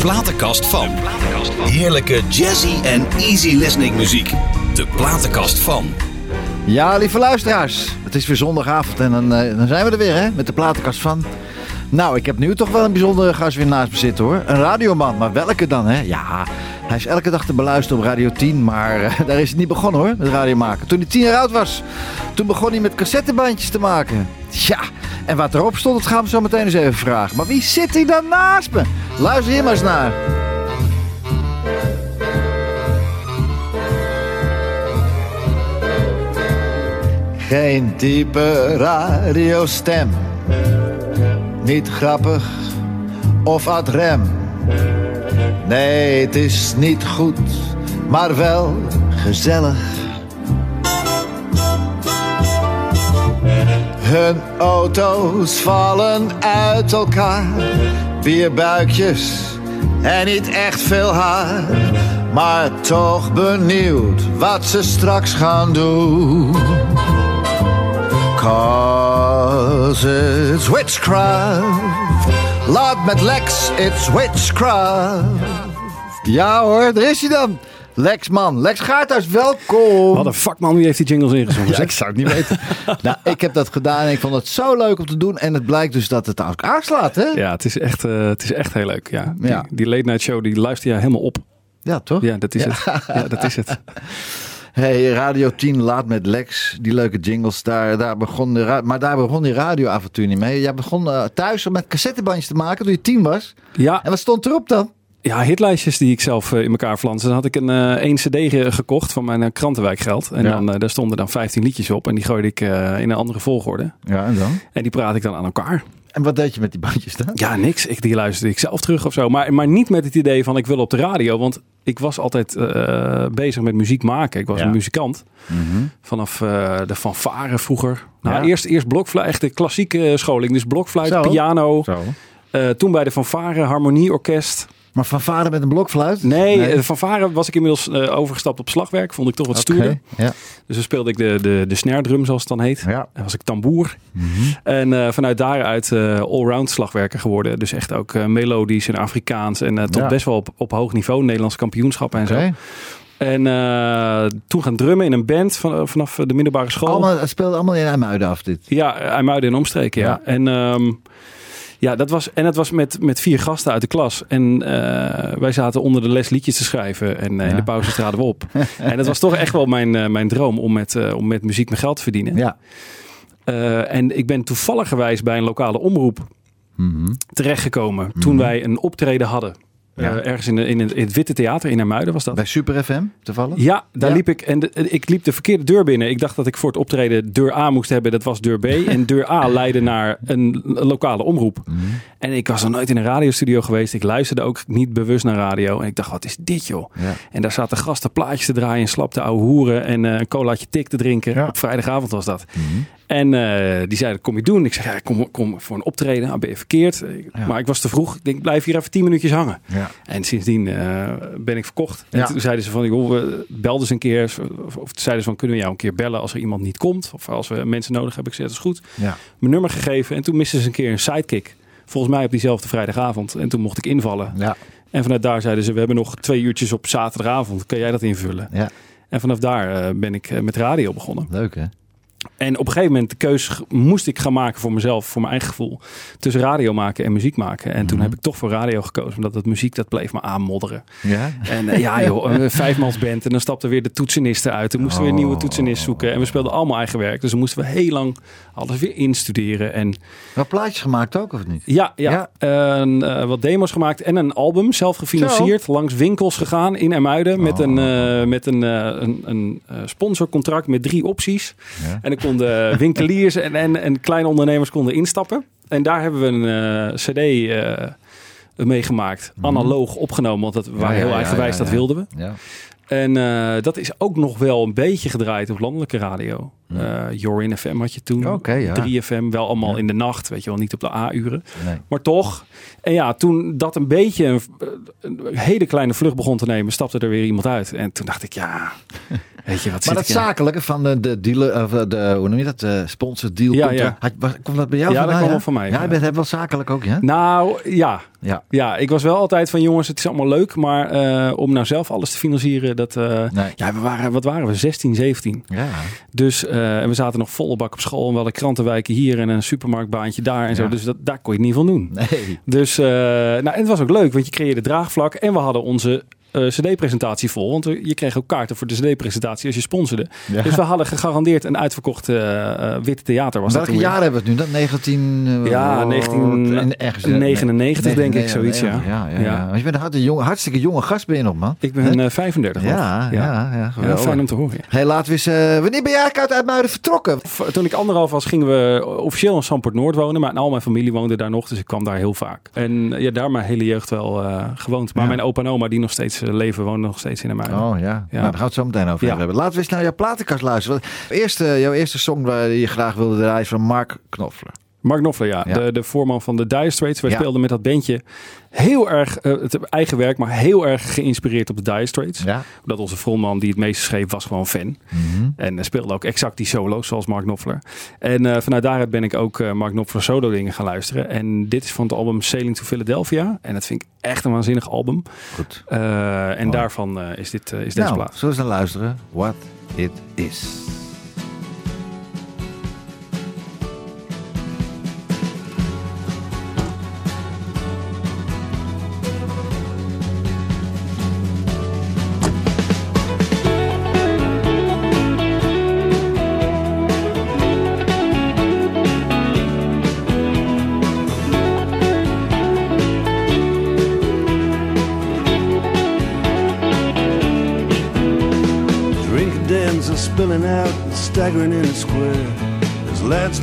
platenkast van. Heerlijke jazzy en easy listening muziek. De platenkast van. Ja, lieve luisteraars. Het is weer zondagavond en dan, eh, dan zijn we er weer hè, met de platenkast van. Nou, ik heb nu toch wel een bijzondere gast weer naast me zitten hoor. Een radioman, maar welke dan hè? Ja, hij is elke dag te beluisteren op Radio 10, maar eh, daar is het niet begonnen hoor, met radio maken. Toen hij tien jaar oud was, toen begon hij met cassettebandjes te maken. Ja, en wat erop stond, dat gaan we zo meteen eens even vragen. Maar wie zit hij dan naast me? Luister hier maar eens naar. Geen diepe radiostem. Niet grappig of ad rem. Nee, het is niet goed, maar wel gezellig. Hun auto's vallen uit elkaar. Bierbuikjes en niet echt veel haar. Maar toch benieuwd wat ze straks gaan doen. Cause it's witchcraft. Laat met Lex, it's witchcraft. Ja hoor, daar is hij dan. Lex man, Lex Gaarthuis, welkom. Wat een vakman, wie heeft die jingles ingezongen? Ja, ik zou het niet weten. nou, ik heb dat gedaan en ik vond het zo leuk om te doen. En het blijkt dus dat het ook aanslaat, hè? Ja, het is echt, eh, het is echt heel leuk. Ja. Die, Ja. die late night show, die luister je helemaal op. Ja, toch? Ja, dat is Ja. het. Ja, dat is het. Hey, Radio 10 laat met Lex, die leuke jingles. Daar, daar begon de maar daar begon die radioavontuur niet mee. Jij begon eh, thuis om met cassettebandjes te maken toen je tien was. Ja, En wat stond erop dan? Ja hitlijstjes die ik zelf eh, in elkaar flanste. Dan had ik een eh één cd ge- gekocht van mijn eh, krantenwijkgeld. En Ja. dan, daar stonden dan 15 liedjes op. En die gooide ik in een andere volgorde. Ja, en dan? En die praat ik dan aan elkaar. En wat deed je met die bandjes dan? Ja, niks. Ik, die luisterde ik zelf terug of zo. Maar, maar niet met het idee van ik wil op de radio. Want ik was altijd bezig met muziek maken. Ik was Ja. een muzikant. Vanaf eh, de fanfare vroeger. Nou, Ja. eerst, eerst blokfluit, echt de klassieke scholing. Dus blokfluit, Zo. piano. Zo. Toen bij de fanfare, harmonieorkest. Maar van vader met een blokfluit? Nee, eh, de fanfare was ik inmiddels eh, overgestapt op slagwerk. Vond ik toch wat Oké, stoerder. Ja. Dus dan speelde ik de, de, de snare drum, zoals het dan heet. Ja. Dan was ik tamboer. En eh, vanuit daaruit eh allround slagwerker geworden. Dus echt ook eh, melodisch en Afrikaans. En eh, tot Ja. best wel op, op hoog niveau. Nederlands kampioenschappen en zo. En eh, toen gaan drummen in een band van, vanaf de middelbare school. Allemaal, het speelde allemaal in IJmuiden af dit. Ja, IJmuiden en omstreken, ja. Ja. En, ehm, ja, dat was, en het was met, met vier gasten uit de klas. En eh, wij zaten onder de les liedjes te schrijven. En eh, in de pauze traden we op. en dat was toch echt wel mijn, eh, mijn droom om met, om met muziek mijn geld te verdienen. Ja. En ik ben toevallig gewijs bij een lokale omroep Mhm. terechtgekomen. Toen wij een optreden hadden. Eh, ergens in, de, in, het, in het Witte Theater in Hermuiden was dat. Bij Super FM toevallig? Ja, daar Ja. liep ik en de- ik liep de verkeerde deur binnen. Ik dacht dat ik voor het optreden deur A moest hebben. Dat was deur B. En deur A leidde naar een lokale omroep. Mhm. En ik was nog nooit in een radiostudio geweest. Ik luisterde ook niet bewust naar radio. En ik dacht, wat is dit joh? Ja. En daar zaten gasten plaatjes te draaien en slapte ouwe hoeren. En eh, een colaatje tik te drinken. Ja. Op vrijdagavond was dat. Mhm. En eh, die zeiden, kom je doen? Ik zeg, ja, kom, kom voor een optreden. Nou, ben je verkeerd? Ja. Maar ik was te vroeg. Ik denk, blijf hier even tien minuutjes hangen. Ja. En sindsdien eh, ben ik verkocht. En Ja. toen zeiden ze van, joh, we belden ze een keer. Of, of zeiden ze van, kunnen we jou een keer bellen als er iemand niet komt? Of als we mensen nodig hebben. Ik zei, dat is goed. Ja. Mijn nummer gegeven. En toen misten ze een keer een sidekick. Volgens mij op diezelfde vrijdagavond. En toen mocht ik invallen. Ja. En vanuit daar zeiden ze, we hebben nog twee uurtjes op zaterdagavond. Kan jij dat invullen? Ja. En vanaf daar eh, ben ik met radio begonnen. Leuk hè? En op een gegeven moment de keuze moest ik gaan maken voor mezelf, voor mijn eigen gevoel. Tussen radio maken en muziek maken. En toen Mhm. heb ik toch voor radio gekozen. Omdat het muziek, dat bleef me aanmodderen. Ja. En eh, ja joh, een vijfmansband. En dan stapten weer de toetsenisten uit. Toen moesten we weer nieuwe toetsenist zoeken. En we speelden allemaal eigen werk. Dus dan moesten we heel lang alles weer instuderen. En Maar plaatjes gemaakt ook of niet? ja, ja, en, eh, wat demo's gemaakt en een album zelf gefinancierd. Langs winkels gegaan in Ermuiden met een, eh, met een, eh, een, een eh, sponsorcontract met drie opties. Ja. En konden winkeliers en, en, en kleine ondernemers konden instappen. En daar hebben we een eh, cd eh meegemaakt. Analoog opgenomen, want dat, Mhm. Ja, heel eigenwijs, dat wilden we. Ja. En eh, dat is ook nog wel een beetje gedraaid op landelijke radio. Uh, Jorin FM had je toen. Ja. 3FM, wel allemaal in de nacht, weet je wel, niet op de A-uren. Nee. Maar toch. En ja, toen dat een beetje een, een hele kleine vlucht begon te nemen, stapte er weer iemand uit. En toen dacht ik, ja, weet je wat Maar dat in? zakelijke van de, de dealer, of de, hoe noem je dat, de sponsor deal. Ja, komt, ja. had- was- Komt dat bij jou Ja, dat kwam wel van mij, Ja, je bent wel zakelijk ook, ja? Nou, ja. Ja. Ja, ik was wel altijd van jongens, het is allemaal leuk, maar eh, om nou zelf alles te financieren, dat... eh, Nee. Ja, we waren, wat waren we? 16, 17. Ja. Dus eh, en we zaten nog volle bak op school en we hadden krantenwijken hier en een supermarktbaantje daar en zo. Ja. Dus dat, daar kon je het niet van doen. Nee. Dus eh, nou, en het was ook leuk, want je creëerde draagvlak en we hadden onze eh, CD-presentatie vol. Want je kreeg ook kaarten voor de CD-presentatie als je sponsorde. Ja. Dus we hadden gegarandeerd een uitverkocht eh, eh, witte theater. Was dat weer. jaar hebben we het nu dan? 19... eh, Ja, wat- 19 en ergens, eh, 99 denk ik, zoiets, ja. Ja, ja, Ja. Want je bent een hartstikke jonge, hartstikke jonge gast ben je nog, man. Ik ben eh, 35. nog. Ja, ja, ja. Fijn om te horen. Hey, laten we eens... wanneer ben jij eigenlijk uit Uitmuiden vertrokken? Toen ik anderhalf was, gingen we officieel in Samport Noord wonen. Maar al mijn familie woonde daar nog, dus ik kwam daar heel vaak. En ja, daar mijn hele jeugd wel gewoond. Maar mijn opa en oma, die nog steeds leven, wonen nog steeds in Amuiden. Oh ja, Ja. Nou, daar gaan we het zo meteen over Ja. hebben. Laten we eens naar jouw platenkast luisteren. Want Eerst, eh, jouw eerste song waar je graag wilde draaien is van Mark Knopfler. Mark Knopfler, ja. Ja. De, de voorman van de Dire Straits. Wij Ja. speelden met dat bandje heel erg, eh, het eigen werk, maar heel erg geïnspireerd op de Dire Straits. Ja. Dat onze frontman die het meeste schreef, was gewoon fan. Mhm. En eh, speelde ook exact die solo's zoals Mark Knopfler. En eh, vanuit daaruit ben ik ook eh, Mark Knopfler solo dingen gaan luisteren. En dit is van het album Sailing to Philadelphia. En dat vind ik echt een waanzinnig album. Goed. En daarvan is, dit, is deze Nou, plaat. zullen we eens naar luisteren? What It Is.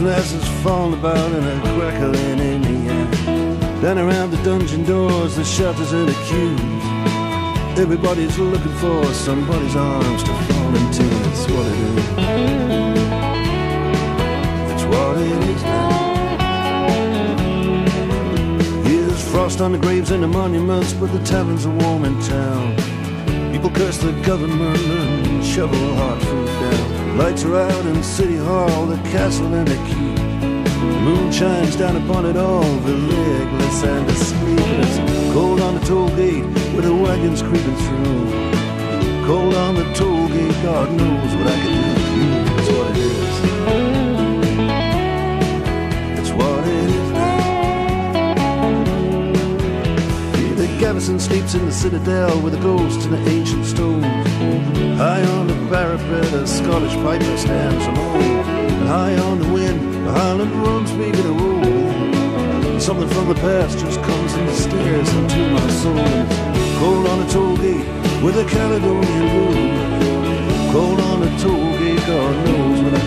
There's lads and lasses falling about and a crackling in the air. Then around the dungeon doors, the shutters and the queues. Everybody's looking for somebody's arms to fall into. That's what it is. That's what it is now. Here's frost on the graves and the monuments, but the taverns are warm in town. People curse the government and shovel hard food down. Lights are out in City Hall, the castle and the keep. The moon shines down upon it all, the legless and the sleepless. Cold on the toll gate with the wagons creeping through. Cold on the toll gate, God knows what I can do. That's what it is. Garrison sleeps in the citadel with the ghosts and the ancient stones. High on the parapet, a Scottish piper stands alone. High on the wind, the Highland drums begin to roll. Something from the past just comes and stares into my soul. Cold on a toll gate with a Caledonian blue. Cold on a toll gate, God knows what I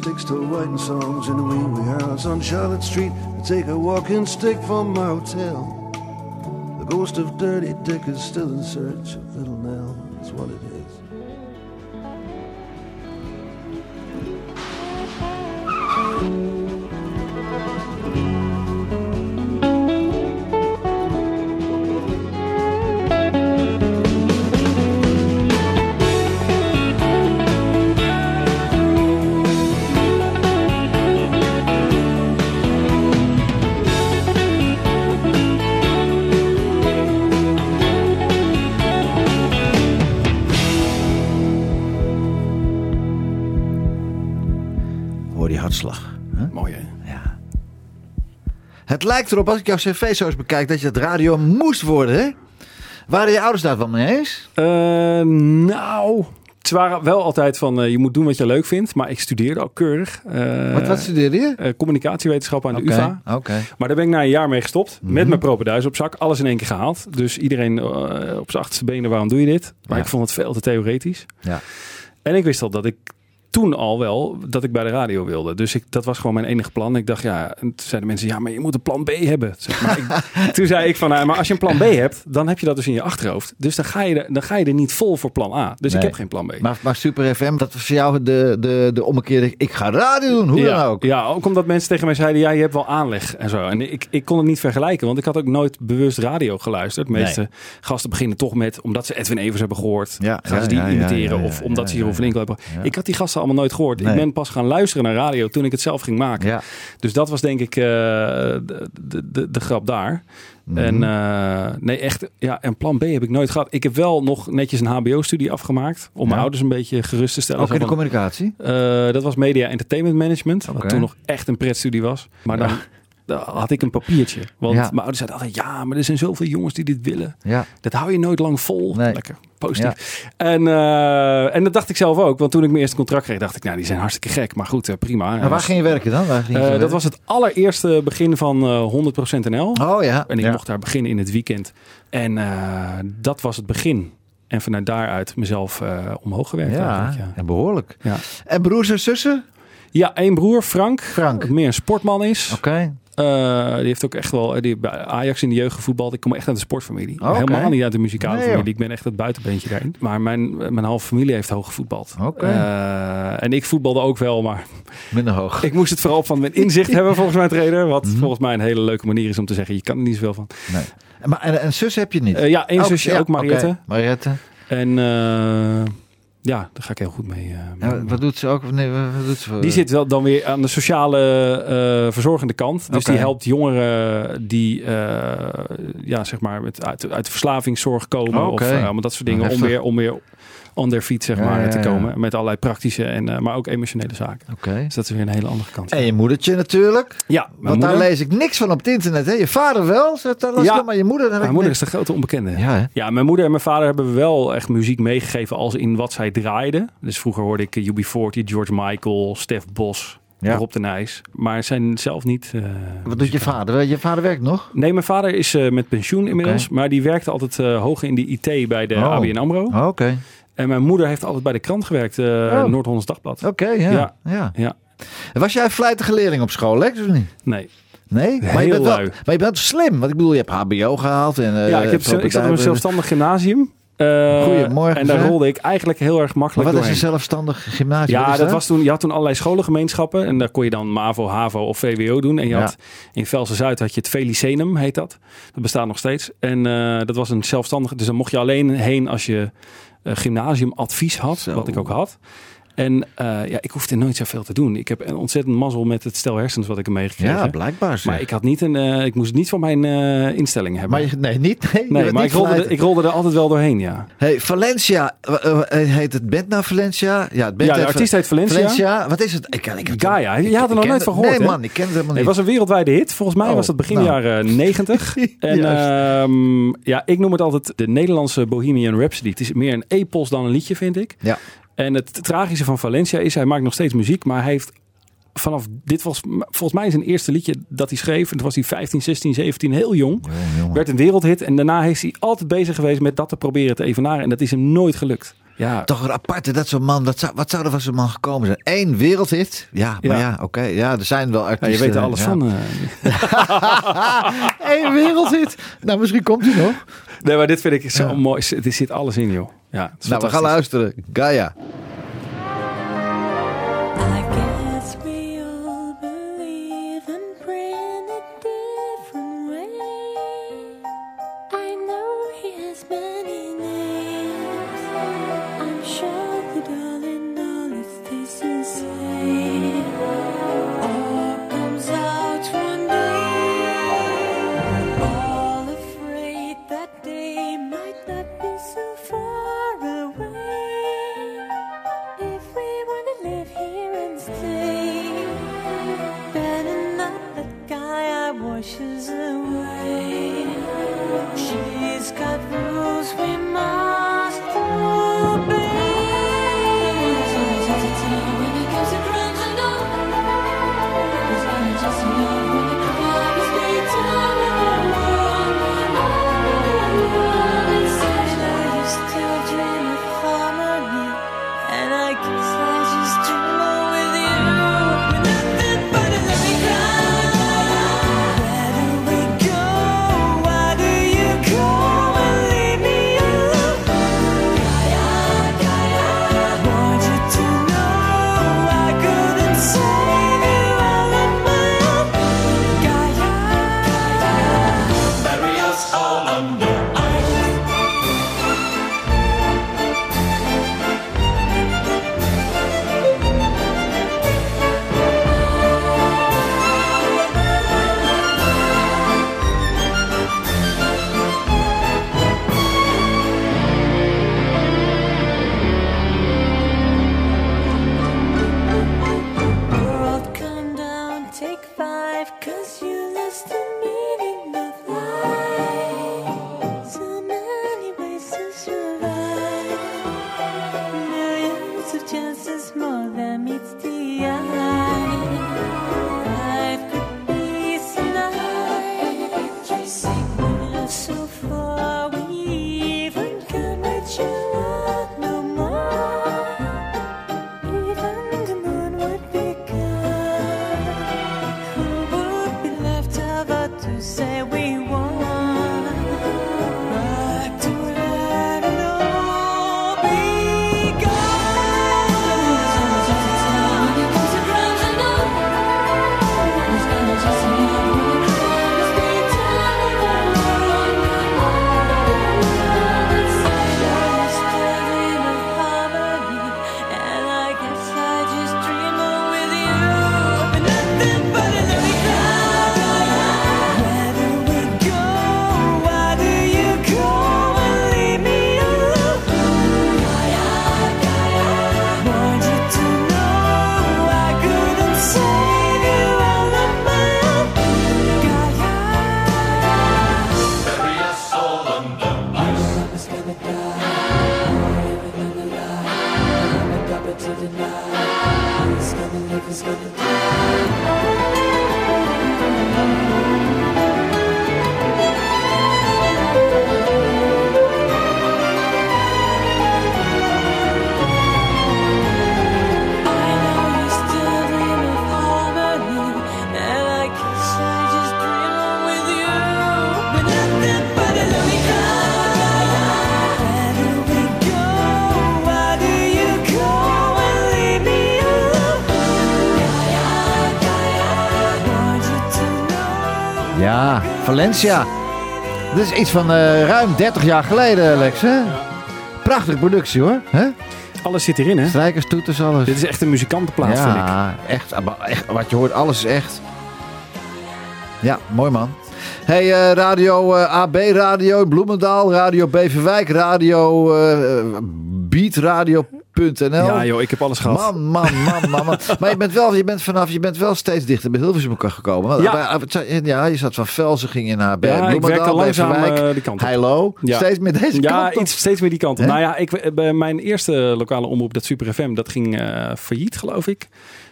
candlestick to writing songs in the wee wee house on Charlotte Street. I take a walking stick from my hotel. The ghost of Dirty Dick is still in search of Little Nell. That's what it is. Het lijkt erop, als ik jouw cv zo eens bekijk, dat je het radio moest worden, hè? Waren je ouders daar wel mee eens? Eh, nou, het waren wel altijd van eh, je moet doen wat je leuk vindt. Maar ik studeerde ook keurig. Eh, wat, wat studeerde je? eh, communicatiewetenschap aan de Oké, UvA. Oké. Maar daar ben ik na een jaar mee gestopt. Mhm. Met mijn propenduis op zak. Alles in één keer gehaald. Dus iedereen op zijn achterste benen, waarom doe je dit? Maar Ja. ik vond het veel te theoretisch. Ja. En ik wist al dat ik toen al wel dat ik bij de radio wilde. Dus ik, dat was gewoon mijn enige plan. Ik dacht, ja, en toen zeiden mensen, ja, maar je moet een plan B hebben. Zeg maar ik, toen zei ik van, nou, maar als je een plan B hebt, dan heb je dat dus in je achterhoofd. Dus dan ga je er, dan ga je er niet vol voor plan A. Dus ik heb geen plan B. Maar, maar Super FM, dat was voor jou de, de, de ommekeerde... Ik ga radio doen, hoe ja, dan ook. Ja, ook omdat mensen tegen mij zeiden, ja, je hebt wel aanleg en zo. En ik, ik kon het niet vergelijken, want ik had ook nooit bewust radio geluisterd. De meeste gasten beginnen toch met, omdat ze Edwin Evers hebben gehoord, Ja, gaan ja, ze die imiteren. of omdat ze Jeroen ja, van Inkel hebben. Ik had die gasten allemaal nooit gehoord. Nee. Ik ben pas gaan luisteren naar radio toen ik het zelf ging maken. Ja. Dus dat was denk ik eh, de, de, de, grap daar. Mhm. En eh, nee, echt, ja, en plan B heb ik nooit gehad. Ik heb wel nog netjes een HBO-studie afgemaakt. Om mijn ouders een beetje gerust te stellen. Ook in de communicatie? eh, dat was Media Entertainment Management. Oké. Wat toen nog echt een pretstudie was. Maar dan had ik een papiertje. Want Ja. mijn ouders zeiden altijd... Ja, maar er zijn zoveel jongens die dit willen. Ja. Dat hou je nooit lang vol. Nee. Lekker positief. En, eh, en dat dacht ik zelf ook. Want toen ik mijn eerste contract kreeg, dacht ik... Nou, die zijn hartstikke gek. Maar goed, eh, prima. Maar waar ging je werken dan? Waar ging je Eh, werken? dat was het allereerste begin van eh 100% NL. Oh ja. En ik mocht daar beginnen in het weekend. En eh, dat was het begin. En vanuit daaruit mezelf eh, omhoog gewerkt Ja, en behoorlijk. Ja. En broers en zussen? ja, één broer, Frank. Frank. Meer een sportman is. Oké. Eh, die heeft ook echt wel die heeft bij Ajax in de jeugd gevoetbald. Ik kom echt uit de sportfamilie. Oké. Helemaal niet uit de muzikale Nee, familie. Ik ben echt het buitenbeentje daarin. Maar mijn, mijn halve familie heeft hoog gevoetbald. Eh, en ik voetbalde ook wel, maar Minder hoog. ik moest het vooral van mijn inzicht hebben volgens mijn trainer. Wat Mhm. volgens mij een hele leuke manier is om te zeggen, je kan er niet zoveel van. Nee. Maar, en, en zus heb je niet? Eh, ja, één Ook- zusje, ja, ook Mariette. Mariette. En eh, ja, daar ga ik heel goed mee. eh, Ja, wat doet ze ook? Nee, wat doet ze? Die zit wel dan weer aan de sociale eh, verzorgende kant. Dus die helpt jongeren die eh, ja, zeg maar met, uit, uit de verslavingszorg komen. Oké. Of eh, allemaal dat soort dingen. Om Heftig. weer, om weer on their feet zeg Ja, maar, ja, te komen. Met allerlei praktische, en, eh, maar ook emotionele zaken. Oké. Dus dat is weer een hele andere kant. En je moedertje natuurlijk. ja, Want daar lees ik niks van op het internet. Hè? Je vader wel, zegt dat Ja. maar je moeder... mijn moeder is de grote onbekende. Ja, hè? Ja, mijn moeder en mijn vader hebben wel echt muziek meegegeven als in wat zij draaiden. Dus vroeger hoorde ik eh, UB40, George Michael, Stef Bos, Ja. Rob de Nijs. Maar zijn zelf niet... eh, Wat doet je vader? Je vader werkt nog? Nee, mijn vader is met pensioen inmiddels. Maar die werkte altijd hoog in de IT bij de Oh. ABN AMRO. Oh, Oké. En mijn moeder heeft altijd bij de krant gewerkt, Oh. Noord-Hollands Dagblad. Oké, ja. Ja. ja. Ja. Was jij een vlijtige leerling op school, Lex, of niet? Nee. Nee? maar, je bent wel, maar je bent slim. Want ik bedoel, je hebt hbo gehaald. En, eh, ja, ik, heb, ik zat op een zelfstandig gymnasium. Eh, Goedemorgen, En daar rolde ik eigenlijk heel erg Maar makkelijk wat is doorheen. een zelfstandig gymnasium? Ja, is dat was toen, je had toen allerlei scholengemeenschappen. En daar kon je dan MAVO, HAVO of VWO doen. En je Ja. had in Velsen-Zuid had je het Felicenum, heet dat. Dat bestaat nog steeds. En dat was een zelfstandig. Dus dan mocht je alleen heen als je gymnasiumadvies had. Zo. Wat ik ook had. En eh, ja, ik hoefde nooit zoveel te doen. Ik heb een ontzettend mazzel met het stel hersens wat ik heb meegekregen. Ja, blijkbaar. zeg. maar ik had niet een, eh, ik moest het niet van mijn eh, instelling hebben. Maar je- nee, niet. Nee, maar niet ik rolde, er, ik rolde er altijd wel doorheen, ja. Hey, Valencia, heet het band nou Valencia? Ja, het band Ja, de artiest heet Valencia. Valencia. Wat is het? Ik, ik, heb- Gaia. Je had er nog nooit van gehoord, Nee man, ik ken het helemaal Nee, niet. het was een wereldwijde hit. Volgens mij Oh, was dat begin nou. jaren 90. en ehm, ja, ik noem het altijd de Nederlandse Bohemian Rhapsody. Het is meer een epos dan een liedje, vind ik. Ja. En het tragische van Valencia is, hij maakt nog steeds muziek, maar hij heeft vanaf, dit was volgens mij zijn eerste liedje dat hij schreef. En toen was hij 15, 16, 17, heel jong. Werd een wereldhit. En daarna is hij altijd bezig geweest met dat te proberen te evenaren. En dat is hem nooit gelukt. Ja, Toch een aparte, dat zo'n man, dat zou, wat zou er van zo'n man gekomen zijn? Eén wereldhit? Ja, maar ja, Ja. oké. ja, er zijn wel ja, artiesten. je weet er alles van. eh. Eén wereldhit? Nou, misschien komt hij nog. Nee, maar dit vind ik zo mooi. Er zit alles in, joh. Ja, Nou, we gaan luisteren. Gaia. Valencia. Dit is iets van eh, ruim 30 jaar geleden, Lex. Hè? Prachtige productie hoor. Hè? Alles zit hierin, hè? Strijkers, toeters, alles. Dit is echt een muzikantenplaat, vind ik. ja, echt, echt. Wat je hoort, alles is echt. Ja, mooi man. Hey, eh, radio eh, AB Radio Bloemendaal, Radio Beverwijk, Radio eh, Ja, joh, ik heb alles gehad. Man, man, man, man, man. Maar je bent wel, je bent vanaf, je bent wel steeds dichter bij Hilversum gekomen. Ja. Eh, ja, je zat van Velzen, ging je naar Ja, ik Bloemendaal, werkte langzaam Beverwijk, eh, die kant op. Heilo. Ja. Steeds met deze Ja, kant op. iets steeds meer die kant op. Nou ja, ik, bij mijn eerste lokale omroep, dat Super FM, dat ging eh, failliet, geloof ik.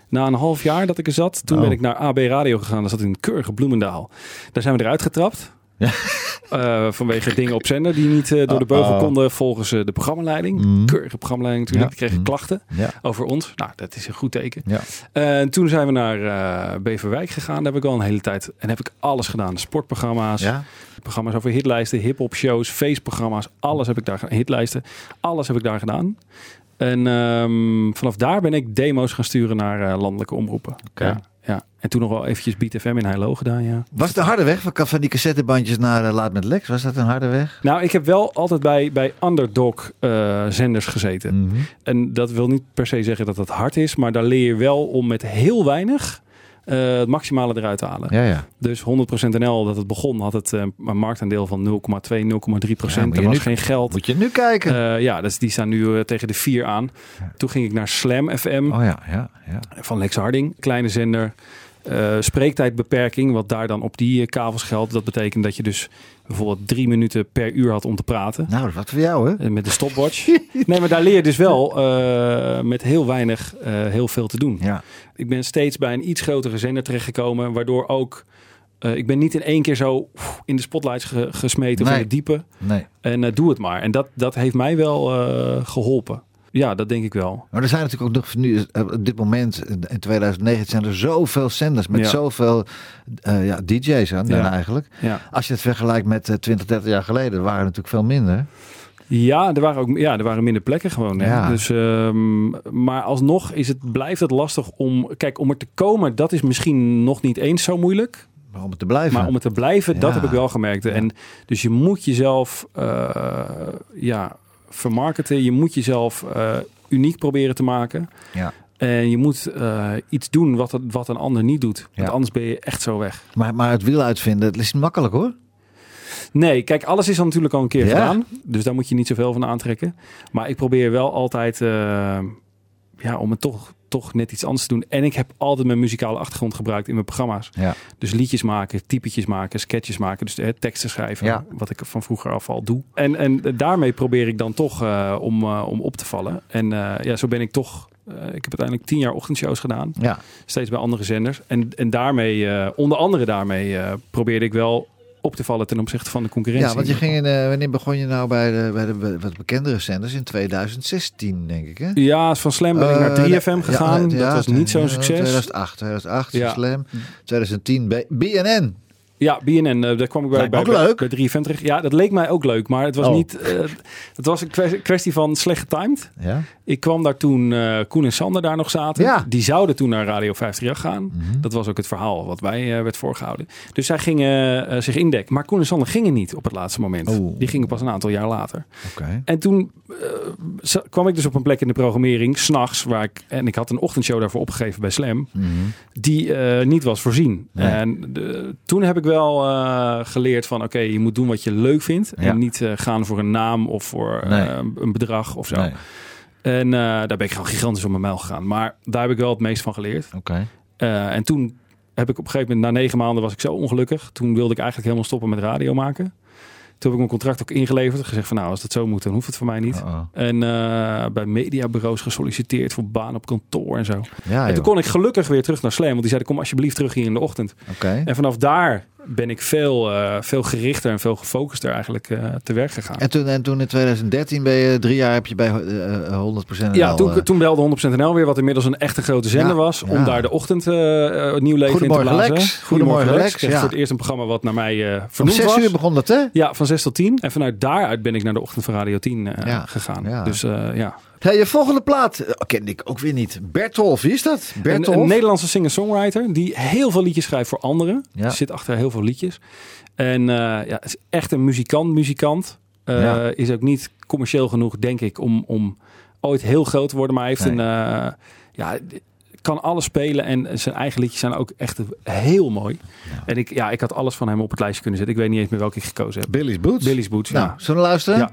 Na een half jaar dat ik er zat, toen Oh. ben ik naar AB Radio gegaan. Dat zat in keurige Bloemendaal. Daar zijn we eruit getrapt. Eh, vanwege dingen op zender die niet eh, door de beugel Uh-oh. konden volgens eh, de programmaleiding. Mhm. Keurige programmaleiding natuurlijk. Ja. Die kregen Mhm. klachten Ja, over ons. Nou, dat is een goed teken. ja. En toen zijn we naar Beverwijk gegaan. Daar heb ik al een hele tijd en heb ik alles gedaan. Sportprogramma's, programma's over hitlijsten, hip-hop shows, feestprogramma's. Alles heb ik daar gedaan. Hitlijsten, alles heb ik daar gedaan. En ehm, vanaf daar ben ik demo's gaan sturen naar landelijke omroepen. Ja. En toen nog wel eventjes Beat FM in Heilo gedaan, ja. Was het een harde weg van, van die cassettebandjes naar eh, Laat met Lex? Was dat een harde weg? Nou, ik heb wel altijd bij, bij underdog eh, zenders gezeten. Mhm. En dat wil niet per se zeggen dat het hard is, maar daar leer je wel om met heel weinig eh, het maximale eruit halen. Ja, ja. Dus 100% NL, dat het begon, had het eh, een marktaandeel van 0,2, 0,3 procent. Ja, moet er was nu- geen geld. Moet je nu kijken. Eh, ja, dus die staan nu tegen de 4 aan. Toen ging ik naar Slam FM oh ja, ja, ja. van Lex Harding, kleine zender. Eh, spreektijdbeperking, wat daar dan op die eh, kavels geldt. Dat betekent dat je dus bijvoorbeeld drie minuten per uur had om te praten. Nou, wat voor jou, hè? Eh, Met de stopwatch. nee, maar daar leer je dus wel met heel weinig heel veel te doen. Ja. Ik ben steeds bij een iets grotere zender terechtgekomen, waardoor ook ik ben niet in één keer zo oef, in de spotlights ge- gesmeten of Nee. in het diepe. Nee. En doe het maar. En dat, dat heeft mij wel eh, geholpen. Ja, dat denk ik wel. Maar er zijn natuurlijk ook nog nu, eh, op dit moment, in 2019, zijn er zoveel zenders met Ja. zoveel eh, ja, DJ's aan Ja. eigenlijk. Ja. Als je het vergelijkt met eh, 20, 30 jaar geleden, waren er natuurlijk veel minder. Ja, er waren ook ja, er waren minder plekken gewoon. Ja. Dus, ehm, maar alsnog is het, blijft het lastig om. Kijk, om er te komen, dat is misschien nog niet eens zo moeilijk. Maar om het te blijven. Maar om het te blijven, dat heb ik wel gemerkt. En dus je moet jezelf eh, ja, vermarkten. Je moet jezelf eh, uniek proberen te maken. Ja. En je moet eh, iets doen wat, het- wat een ander niet doet. Want anders ben je echt zo weg. Maar, maar het wiel uitvinden, het is niet makkelijk hoor. Nee, kijk, alles is al natuurlijk al een keer Ja. gedaan. Dus daar moet je niet zoveel van aantrekken. Maar ik probeer wel altijd eh, ja, om het toch, toch net iets anders te doen. En ik heb altijd mijn muzikale achtergrond gebruikt in mijn programma's. Ja. Dus liedjes maken, typetjes maken, sketches maken. Dus teksten schrijven, Ja. wat ik van vroeger af al doe. En, en daarmee probeer ik dan toch eh, om, eh, om op te vallen. En eh, ja, zo ben ik toch... ik heb uiteindelijk tien jaar ochtendshows gedaan. Ja. Steeds bij andere zenders. En, en daarmee, onder andere daarmee, eh, probeerde ik wel op te vallen ten opzichte van de concurrentie. Ja, want je ging in, eh, wanneer begon je nou bij de, bij de wat bekendere zenders? In 2016, denk ik, hè? Ja, van Slam ben ik naar Eh, 3FM nee, gegaan. ja, ja, dat was niet zo'n succes. 2008, 2008 Ja. Slam. 2010 B- BNN. Ja, BNN, eh, daar kwam ik bij, Lijkt bij, ook leuk. bij 3FM terecht. Ja, dat leek mij ook leuk, maar het was Oh. niet... eh, het was een kwestie- van slecht getimed. Ja. Ik kwam daar toen eh, Koen en Sander daar nog zaten. Ja. Die zouden toen naar Radio 538 gaan. Mhm. Dat was ook het verhaal wat wij werd voorgehouden. Dus zij gingen zich indekken. Maar Koen en Sander gingen niet op het laatste moment. Oh. Die gingen pas een aantal jaar later. En toen kwam ik dus op een plek in de programmering, s'nachts, waar ik en ik had een ochtendshow daarvoor opgegeven bij Slam, Mhm. die niet was voorzien. Nee. En toen heb ik wel eh, geleerd van, oké, je moet doen wat je leuk vindt Ja. en niet eh, gaan voor een naam of voor eh, een bedrag of zo. Nee. En daar ben ik gewoon gigantisch op mijn mijl gegaan. Maar daar heb ik wel het meest van geleerd. Oké. En toen heb ik op een gegeven moment, na negen maanden was ik zo ongelukkig. Toen wilde ik eigenlijk helemaal stoppen met radio maken. Toen heb ik mijn contract ook ingeleverd. Gezegd van nou, als dat zo moet, dan hoeft het voor mij niet. En bij mediabureaus gesolliciteerd voor baan op kantoor en zo. Ja, en toen joh. kon ik gelukkig weer terug naar Slam. Want die zeiden, kom alsjeblieft terug hier in de ochtend. Oké. En vanaf daar ben ik veel, eh, veel gerichter en veel gefocuster eigenlijk eh, te werk gegaan. En toen, en toen in 2013 ben je drie jaar heb je bij eh, eh, 100% Ja, NL, toen, toen belde 100% NL weer, wat inmiddels een echte grote zender Ja, was. Om daar de ochtend nieuw leven in te Goedemorgen, blazen. Lex. Goedemorgen, Lex, Kreeg ja. voor het eerst een programma wat naar mij om vernoemd zes was. uur begon dat, hè? Ja, van 6 tot 10. En vanuit daaruit ben ik naar de ochtend van Radio 10 eh, Ja, gegaan. ja. Dus ja. Hey, je volgende plaat eh, kende ik ook weer niet. Bertolf, wie is dat? Een, Bertolf? een Nederlandse singer-songwriter die heel veel liedjes schrijft voor anderen. Ja. Zit achter heel veel liedjes. En eh, ja, is echt een muzikant, muzikant. Eh, Ja. Is ook niet commercieel genoeg, denk ik, om, om ooit heel groot te worden. Maar hij heeft Nee. een... ja, kan alles spelen en zijn eigen liedjes zijn ook echt heel mooi. En ik, ja, ik had alles van hem op het lijstje kunnen zetten. Ik weet niet eens meer welke ik gekozen heb. Billy's Boots. Billy's Boots, Nou, ja. zullen we luisteren? Ja.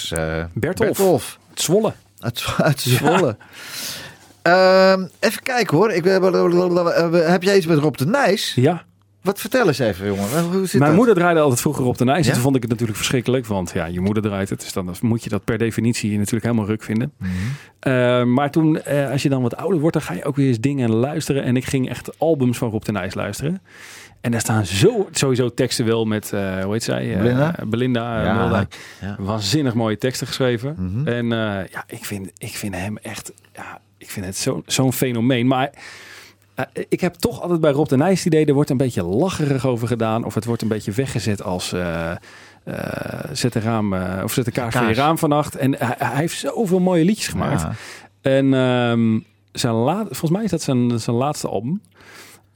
Was eh Bertolf. Bertolf. Het Zwolle. Uit, uit Zwolle. Ehm, even kijken hoor. Ik, eh, heb jij iets met Rob de Nijs? Ja. Wat vertel eens even, jongen. Hoe zit Mijn dat? moeder draaide altijd vroeger op de Nijs. Ja? En toen vond ik het natuurlijk verschrikkelijk. Want ja, je moeder draait het. Dus dan moet je dat per definitie natuurlijk helemaal ruk vinden. Mhm. Eh, maar toen, eh, als je dan wat ouder wordt, dan ga je ook weer eens dingen luisteren. En ik ging echt albums van Rob de Nijs luisteren. En daar staan zo, sowieso teksten wel met, eh, hoe heet zij? Eh, Belinda? Belinda eh, Ja. Moldijk. Ja. Waanzinnig mooie teksten geschreven. Mhm. En ja, ik vind, ik vind hem echt, ja, ik vind het zo- zo'n fenomeen. Maar ik heb toch altijd bij Rob de Nijs het idee, er wordt een beetje lacherig over gedaan. Of het wordt een beetje weggezet als... zet, een raam, of zet een kaars voor je raam vannacht. En hij, hij heeft zoveel mooie liedjes gemaakt. Ja. En ehm, zijn laat, volgens mij is dat zijn, zijn laatste album.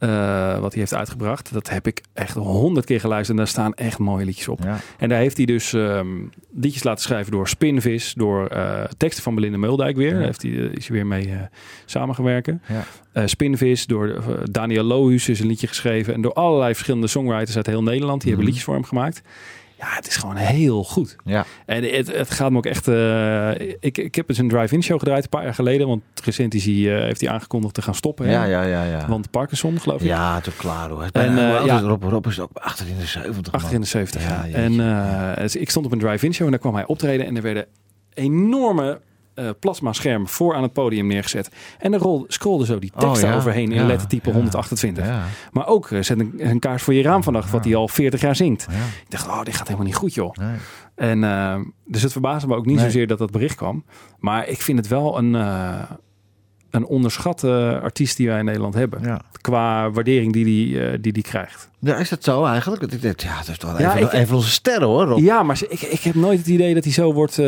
Eh, wat hij heeft uitgebracht. Dat heb ik echt honderd keer geluisterd. En daar staan echt mooie liedjes op. Ja. En daar heeft hij dus ehm, liedjes laten schrijven door Spinvis. Door eh, teksten van Belinda Muldijk weer. Ja. Daar heeft hij, eh, is hij weer mee samengewerken. Ja. Spinvis, door Daniel Lohuus is een liedje geschreven. En door allerlei verschillende songwriters uit heel Nederland. Die hebben Mhm. liedjes voor hem gemaakt. Ja, het is gewoon heel goed. Ja. En het, het gaat me ook echt... eh, ik, ik heb eens een drive-in show gedraaid een paar jaar geleden. Want recent is hij, eh, heeft hij aangekondigd te gaan stoppen. hè? Ja, ja, ja, ja. Want Parkinson, geloof ik. ja, ook klaar hoor. En, eh, ja. Rob, Rob is ook achter in de 70. Achter in de 70. Ja, Ja. En dus ik stond op een drive-in show en daar kwam hij optreden. En er werden enorme eh plasma-schermen voor aan het podium neergezet. En daar rol, scrollde zo die Oh, teksten ja. overheen in Ja, lettertype ja. 128. Ja. Maar ook eh, zet een, een kaars voor je raam vannacht, wat hij al 40 jaar zingt. Ik dacht, oh, dit gaat helemaal niet goed, joh. Nee. En eh, dus het verbaasde me ook niet Nee. zozeer dat dat bericht kwam. Maar ik vind het wel een, een onderschatte artiest die wij in Nederland hebben. Qua waardering die die, die, die krijgt. ja, is dat zo eigenlijk? Dat ik dacht, ja, dat is toch Ja, ik- een van onze sterren hoor, Rob. Ja, maar ik, ik heb nooit het idee dat hij zo wordt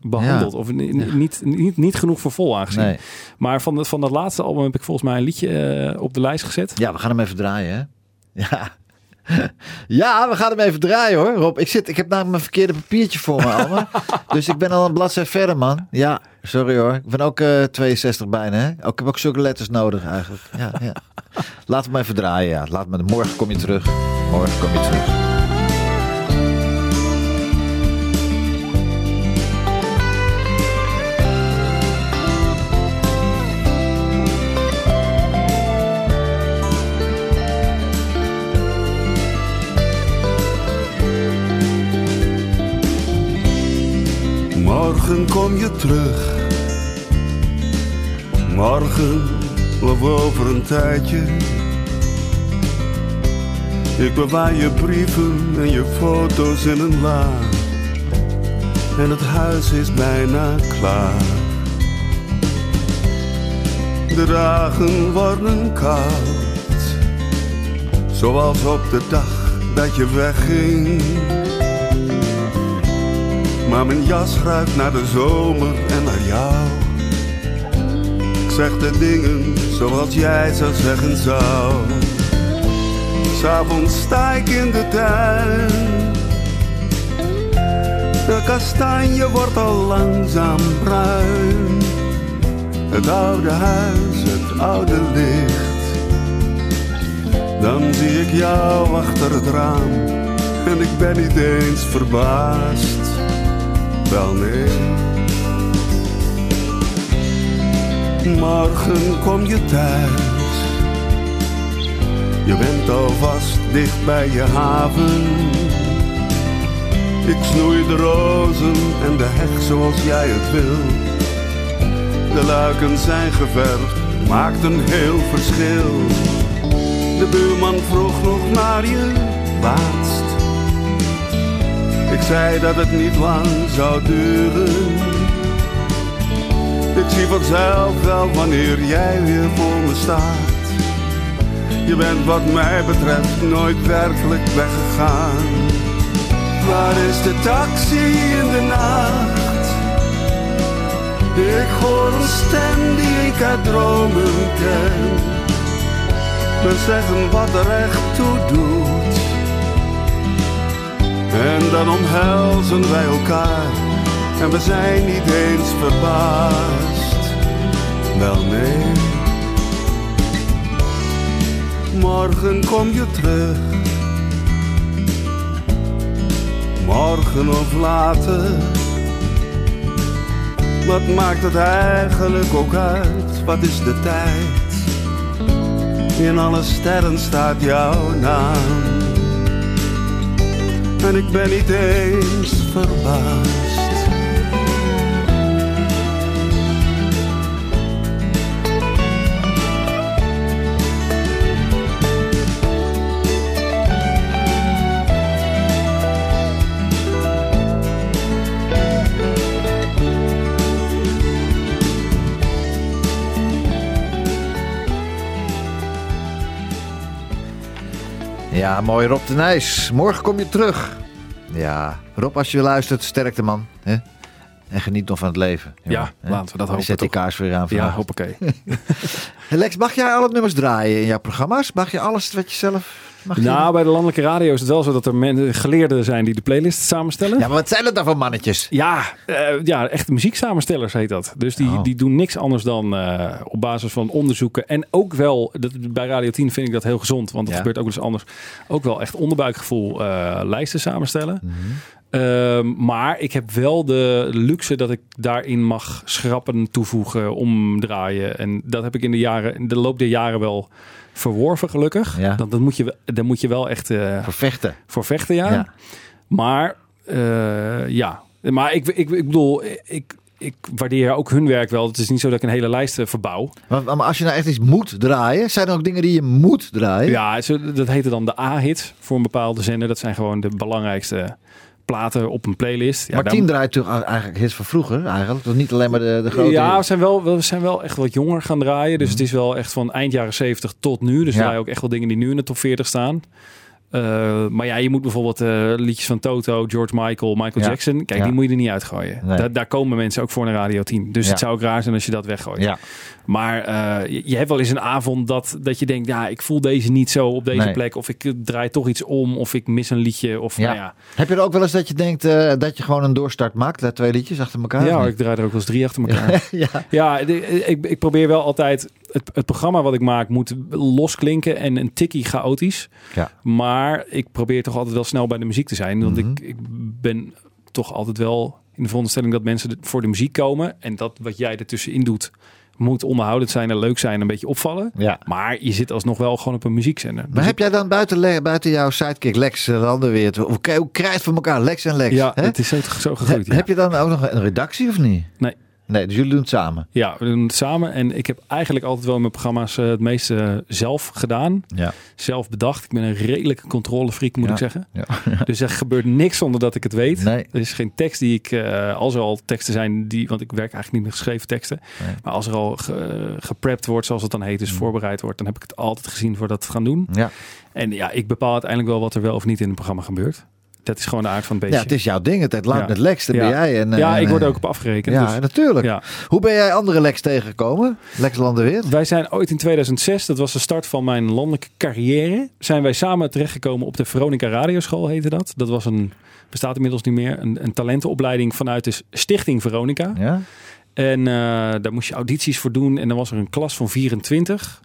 behandeld. Of ni- ni- niet, niet, niet genoeg voor vol aangezien. Nee. Maar van, de, van dat laatste album heb ik volgens mij een liedje eh, op de lijst gezet. Ja, we gaan hem even draaien, hè? Ja. Ja, we gaan hem even draaien hoor, Rob. Ik, zit, ik heb namelijk mijn verkeerde papiertje voor me, dus ik ben al een bladzij verder, man. Ja, sorry hoor. Ik ben ook eh 62 bijna, hè? Ook, ik heb ook zulke letters nodig eigenlijk. Ja, ja. Laat hem even draaien, ja. Laat me, morgen kom je terug. Morgen kom je terug. Morgen kom je terug. Morgen of over een tijdje. Ik bewaar je brieven en je foto's in een la. En het huis is bijna klaar. De dagen worden koud. Zoals op de dag dat je wegging. Maar mijn jas ruikt naar de zomer en naar jou. Ik zeg de dingen zoals jij ze zeggen zou. S'avonds sta ik in de tuin. De kastanje wordt al langzaam bruin. Het oude huis, het oude licht. Dan zie ik jou achter het raam. En ik ben niet eens verbaasd wel. Morgen kom je thuis. Je bent alvast dicht bij je haven. Ik snoei de rozen en de heg zoals jij het wil. De luiken zijn geverfd, maakt een heel verschil. De buurman vroeg nog naar je laatst. Ik zei dat het niet lang zou duren. Ik zie vanzelf wel wanneer jij weer voor me staat. Je bent wat mij betreft nooit werkelijk weggegaan. Waar is de taxi in de nacht? Ik hoor een stem die ik uit dromen ken. Me zeggen wat er echt toe doet. En dan omhelzen wij elkaar en we zijn niet eens verbaasd. Wel nee, morgen kom je terug. morgen of later. Wat maakt het eigenlijk ook uit? Wat is de tijd? In alle sterren staat jouw naam. En ik ben niet eens verbaasd. Ja, mooi Rob de Nijs. Morgen kom je terug. Ja, Rob, als je luistert, sterkte man. Hè? En geniet nog van het leven. jongen, Ja, laten we dat En hopen, Zet die kaars weer aan Ja, hoppakee. Lex, mag jij alle nummers draaien in jouw programma's? Mag je alles wat je zelf mag? Nou, bij de landelijke radio is het wel zo dat er men, geleerden zijn die de playlist samenstellen. Ja, maar wat zijn het dan voor mannetjes? Ja, eh, ja, echt muzieksamenstellers heet dat. Dus die, Oh. die doen niks anders dan eh, op basis van onderzoeken. En ook wel, dat, bij Radio 10 vind ik dat heel gezond. Want dat Ja. gebeurt ook eens anders. Ook wel echt onderbuikgevoel eh, lijsten samenstellen. Mhm. Ehm, maar ik heb wel de luxe dat ik daarin mag schrappen, toevoegen, omdraaien. En dat heb ik in de, jaren, in de loop der jaren wel verworven, gelukkig. Ja. Dat moet je, daar moet je wel echt eh, Voor vechten. voor vechten, ja. Ja. Maar eh, ja, maar ik, ik, ik bedoel, ik, ik waardeer ook hun werk wel. Het is niet zo dat ik een hele lijst eh, verbouw. Maar, maar als je nou echt iets moet draaien, zijn er ook dingen die je moet draaien? Ja, dat heette dan de A-hits voor een bepaalde zender. Dat zijn gewoon de belangrijkste platen op een playlist. Ja, maar tien draait toch eigenlijk hits van vroeger eigenlijk? Dus niet alleen maar de, de grote... Ja, we zijn, wel, we zijn wel echt wat jonger gaan draaien. Dus het is wel echt van eind jaren 70 tot nu. Dus Mhm. Ja. draaien ook echt wel dingen die nu in de top 40 staan. Eh, maar ja, je moet bijvoorbeeld eh, liedjes van Toto, George Michael, Michael Ja. Jackson. Kijk, Ja. die moet je er niet uitgooien. Nee. Da- daar komen mensen ook voor naar Radio 10. Dus Ja. het zou ook raar zijn als je dat weggooit. Ja. Maar eh, je, je hebt wel eens een avond dat, dat je denkt... ja, ik voel deze niet zo op deze Nee. plek. Of ik draai toch iets om. Of ik mis een liedje. Of nou ja. Heb je er ook wel eens dat je denkt dat je gewoon een doorstart maakt? Dat twee liedjes achter elkaar? Ja, ik draai er ook wel eens drie achter elkaar. ja. Ja, de- ik, ik probeer wel altijd. Het, het programma wat ik maak moet losklinken en een tikkie chaotisch. Ja. Maar ik probeer toch altijd wel snel bij de muziek te zijn. Want Mhm. ik, ik ben toch altijd wel in de veronderstelling dat mensen voor de muziek komen. En dat wat jij ertussenin doet, moet onderhoudend zijn en leuk zijn en een beetje opvallen. ja. Maar je zit alsnog gewoon op een muziekzender. Maar Dus heb jij dan buiten, buiten jouw sidekick Lex uh, Landerweert, hoe, hoe krijgt van elkaar Lex en Lex? ja, hè? het is zo, zo gegroeid. Ja. heb je dan ook nog een redactie of niet? Nee. Nee, dus jullie doen het samen? Ja, we doen het samen. En ik heb eigenlijk altijd wel in mijn programma's eh, het meeste eh, zelf gedaan. Ja. Zelf bedacht. Ik ben een redelijke controlefreak, moet Ja. ik zeggen. ja. Dus er gebeurt niks zonder dat ik het weet. Nee. Er is geen tekst die ik, eh, als er al teksten zijn, die, want ik werk eigenlijk niet met geschreven teksten. Nee. Maar als er al ge, geprept wordt, zoals het dan heet, dus Mm. voorbereid wordt, dan heb ik het altijd gezien voordat we het gaan doen. Ja. En ja, ik bepaal uiteindelijk wel wat er wel of niet in het programma gebeurt. Dat is gewoon de aard van het beestje. ja, het is jouw ding. Het, het laat Ja. met Lex, dat Ja. ben jij. En, ja, en, ik word er eh, ook op afgerekend. Ja, dus- natuurlijk. ja. Hoe ben jij andere Lex tegengekomen? Lex Landerweert? Wij zijn ooit in 2006, dat was de start van mijn landelijke carrière, zijn wij samen terechtgekomen op de Veronica Radioschool, heette dat. Dat was een, bestaat inmiddels niet meer, een, een talentenopleiding vanuit de Stichting Veronica. Ja? En eh, daar moest je audities voor doen en dan was er een klas van 24.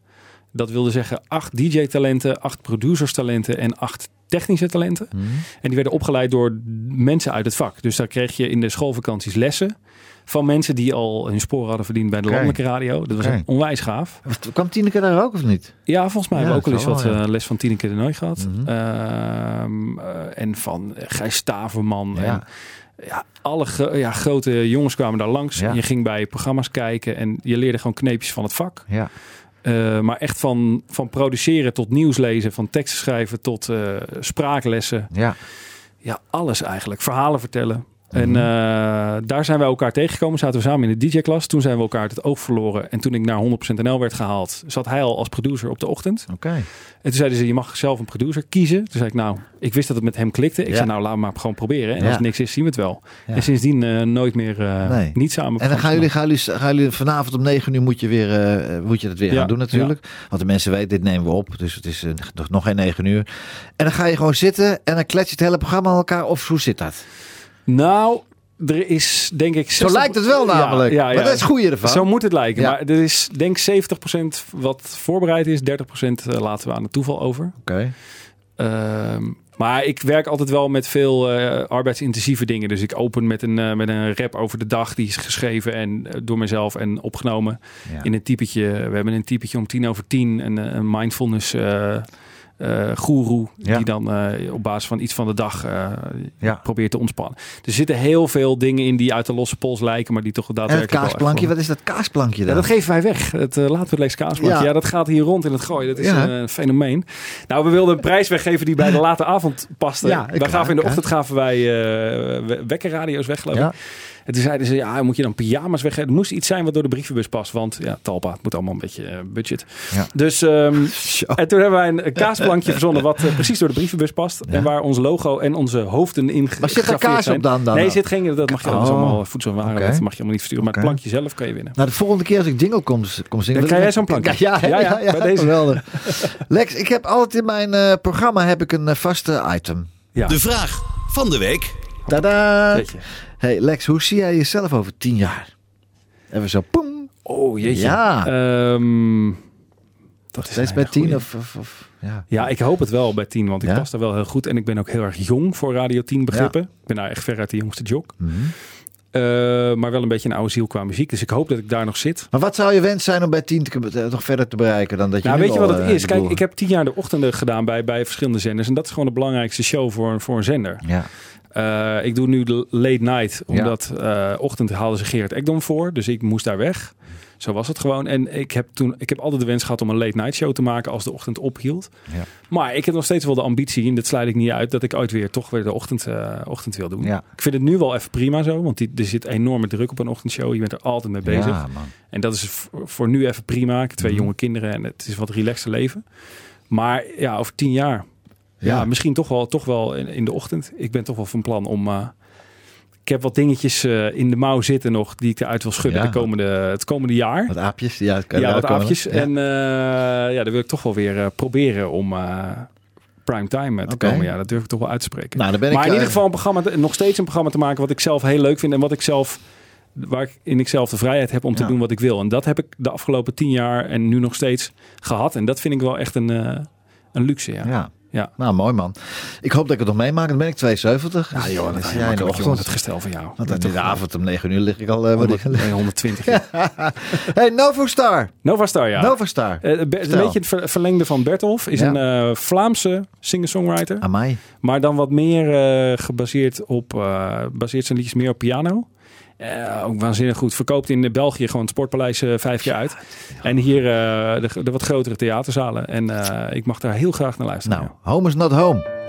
Dat wilde zeggen acht DJ-talenten, acht producers-talenten en acht technische talenten. Mhm. En die werden opgeleid door mensen uit het vak. Dus daar kreeg je in de schoolvakanties lessen van mensen die al hun sporen hadden verdiend bij de landelijke radio. Dat was onwijs gaaf. Kwam Tineke daar ook of niet? Ja, volgens mij Ja, hebben we ook al eens wat ja. eh, les van Tineke de Nooi gehad. Mhm. Ehm, eh, en van Gijs Staverman. Ja. En, ja, alle ja, grote jongens kwamen daar langs. Je ging bij programma's kijken en je leerde gewoon kneepjes van het vak. Ja. Eh, maar echt van, van produceren tot nieuws lezen, van teksten schrijven tot eh, spraaklessen. Ja. Ja, alles eigenlijk. Verhalen vertellen. En Mhm. eh, daar zijn wij elkaar tegengekomen. Zaten we samen in de DJ-klas. Toen zijn we elkaar uit het oog verloren. En toen ik naar 100% NL werd gehaald, zat hij al als producer op de ochtend. Oké. En toen zeiden ze, je mag zelf een producer kiezen. Toen zei ik, nou, ik wist dat het met hem klikte. Ik Ja. zei, nou, laat maar gewoon proberen. En Ja. als het niks is, zien we het wel. Ja. En sindsdien eh, nooit meer Nee. niet samen. En dan gaan jullie, gaan, jullie, gaan jullie vanavond om 9 uur moet je, weer, moet je het weer gaan doen natuurlijk. Want de mensen weten, dit nemen we op. Dus het is nog- nog geen 9 uur. En dan ga je gewoon zitten en dan klets je het hele programma aan elkaar. Of hoe zit dat? Nou, er is denk ik... 60... Zo lijkt het wel Ja, namelijk. Ja, Maar dat is het goede ervan. Zo moet het lijken. Ja. Maar er is denk ik 70% wat voorbereid is. 30% laten we aan het toeval over. Oké. Ehm, Maar ik werk altijd wel met veel eh, arbeidsintensieve dingen. Dus ik open met een, eh, met een rap over de dag. Die is geschreven en, eh, door mezelf en opgenomen. Ja. In een typetje. We hebben een typetje om tien over tien. Een, eh, een mindfulness guru. Ja. Die dan eh, op basis van iets van de dag eh, Ja. probeert te ontspannen. Er zitten heel veel dingen in die uit de losse pols lijken. Maar die toch En het daadwerkelijk echt kaasplankje, wat is dat kaasplankje ja, dan? dat geven wij weg. Het uh, laten we het lees kaasplankje. Ja. Dat gaat hier rond in het gooien. Dat is een fenomeen. Nou, we wilden een prijs weggeven die bij de late avond paste. Wij gaven in de ochtend gaven wij we- wekkerradio's weg, geloof Ja. ik. En toen zeiden ze, ja, moet je dan pyjama's weggeven? Het moest iets zijn wat door de brievenbus past. Want ja, Talpa, het moet allemaal een beetje eh, budget. Ja. Dus, ehm, en toen hebben wij een, kaasplankje verzonnen wat eh, precies door de brievenbus past. Ja. En waar ons logo en onze hoofden in Maar zit er kaas zijn. op dan? dan Nee, zit geen, dat mag je, dat is Oh. allemaal voedselwaren. Oké. Dat mag je allemaal niet versturen. Maar het plankje zelf kan je winnen. Nou, de volgende keer als ik jingle kom, kom zingen... Dan krijg jij zo'n plankje. Ja, ja, ja, Ja, ja, ja, bij deze. geweldig. Lex, ik heb altijd in mijn eh, programma heb ik een eh, vaste item. Ja. De vraag van de week. Tada! Hey Lex, hoe zie jij jezelf over tien jaar? Even zo, poem. Oh, jeetje. Ja. Ehm, dat is Steeds bij tien of, of, of- ja. Ja, ik hoop het wel bij 10, want ik Ja? pas daar wel heel goed. En ik ben ook heel erg jong voor Radio 10 begrippen. Ik ben nou echt veruit de jongste jok. Mhm. Eh, maar wel een beetje een oude ziel qua muziek. Dus ik hoop dat ik daar nog zit. Maar wat zou je wens zijn om bij tien te, eh, nog verder te bereiken dan dat je Nou, nu weet je wat het eh, is? Kijk, ik heb tien jaar de ochtenden gedaan bij, bij verschillende zenders. En dat is gewoon de belangrijkste show voor, voor een zender. Ja, Eh, ik doe nu de late night, omdat eh, ochtend haalden ze Gerard Ekdom voor. Dus ik moest daar weg. Zo was het gewoon. En ik heb, toen, ik heb altijd de wens gehad om een late night show te maken als de ochtend ophield. Ja. Maar ik heb nog steeds wel de ambitie, en dat sluit ik niet uit, dat ik ooit weer toch weer de ochtend, eh, ochtend wil doen. ja. Ik vind het nu wel even prima zo, want die, er zit enorme druk op een ochtendshow. Je bent er altijd mee bezig. Ja, man. En dat is voor, voor nu even prima. Ik heb twee Mhm. jonge kinderen en het is wat relaxter leven. Maar ja, over tien jaar. Ja, Ja. misschien toch wel, toch wel in, in de ochtend. Ik ben toch wel van plan om... uh, ik heb wat dingetjes uh, in de mouw zitten nog die ik eruit wil schudden Ja. de komende, het komende jaar. Wat aapjes. Ja, ja, wat aapjes. Ja. En uh, ja, dan wil ik toch wel weer proberen om prime time te okay. komen. Ja, dat durf ik toch wel uit te spreken. Nou, dan ben maar ik, in ieder geval een programma, nog steeds een programma te maken wat ik zelf heel leuk vind en wat ik zelf waar ik in ikzelf de vrijheid heb om te Ja. doen wat ik wil. En dat heb ik de afgelopen tien jaar en nu nog steeds gehad. En dat vind ik wel echt een, uh, een luxe. Ja. Ja. Ja. Nou, mooi man. Ik hoop dat ik het nog meemaak. Dan ben ik 72. Ja, joh, dan dat is jij in de ochtend. Het gestel van jou. Want in de avond om 9 uur lig ik al... Uh, 100, nee, 120. Ja. hey, Novostar. Novastar, ja. Novastar. Uh, een beetje het ver verlengde van Bertolf. Is ja. een uh, Vlaamse singer-songwriter. Amai. Maar dan wat meer uh, gebaseerd op... Baseert zijn liedjes meer op piano. Uh, ook waanzinnig goed. Verkoopt in België gewoon het Sportpaleis uh, vijf jaar uit. En hier uh, de, de, wat grotere theaterzalen. En ik mag daar heel graag naar luisteren. Nou, home is not home.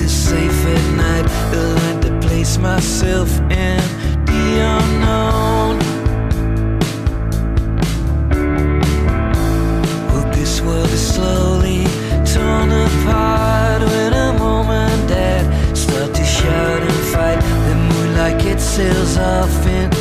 Us safe at night. I learned to place myself in the unknown. Well, this world is slowly torn apart when a mom and dad start to shout and fight. The moonlight it sails off into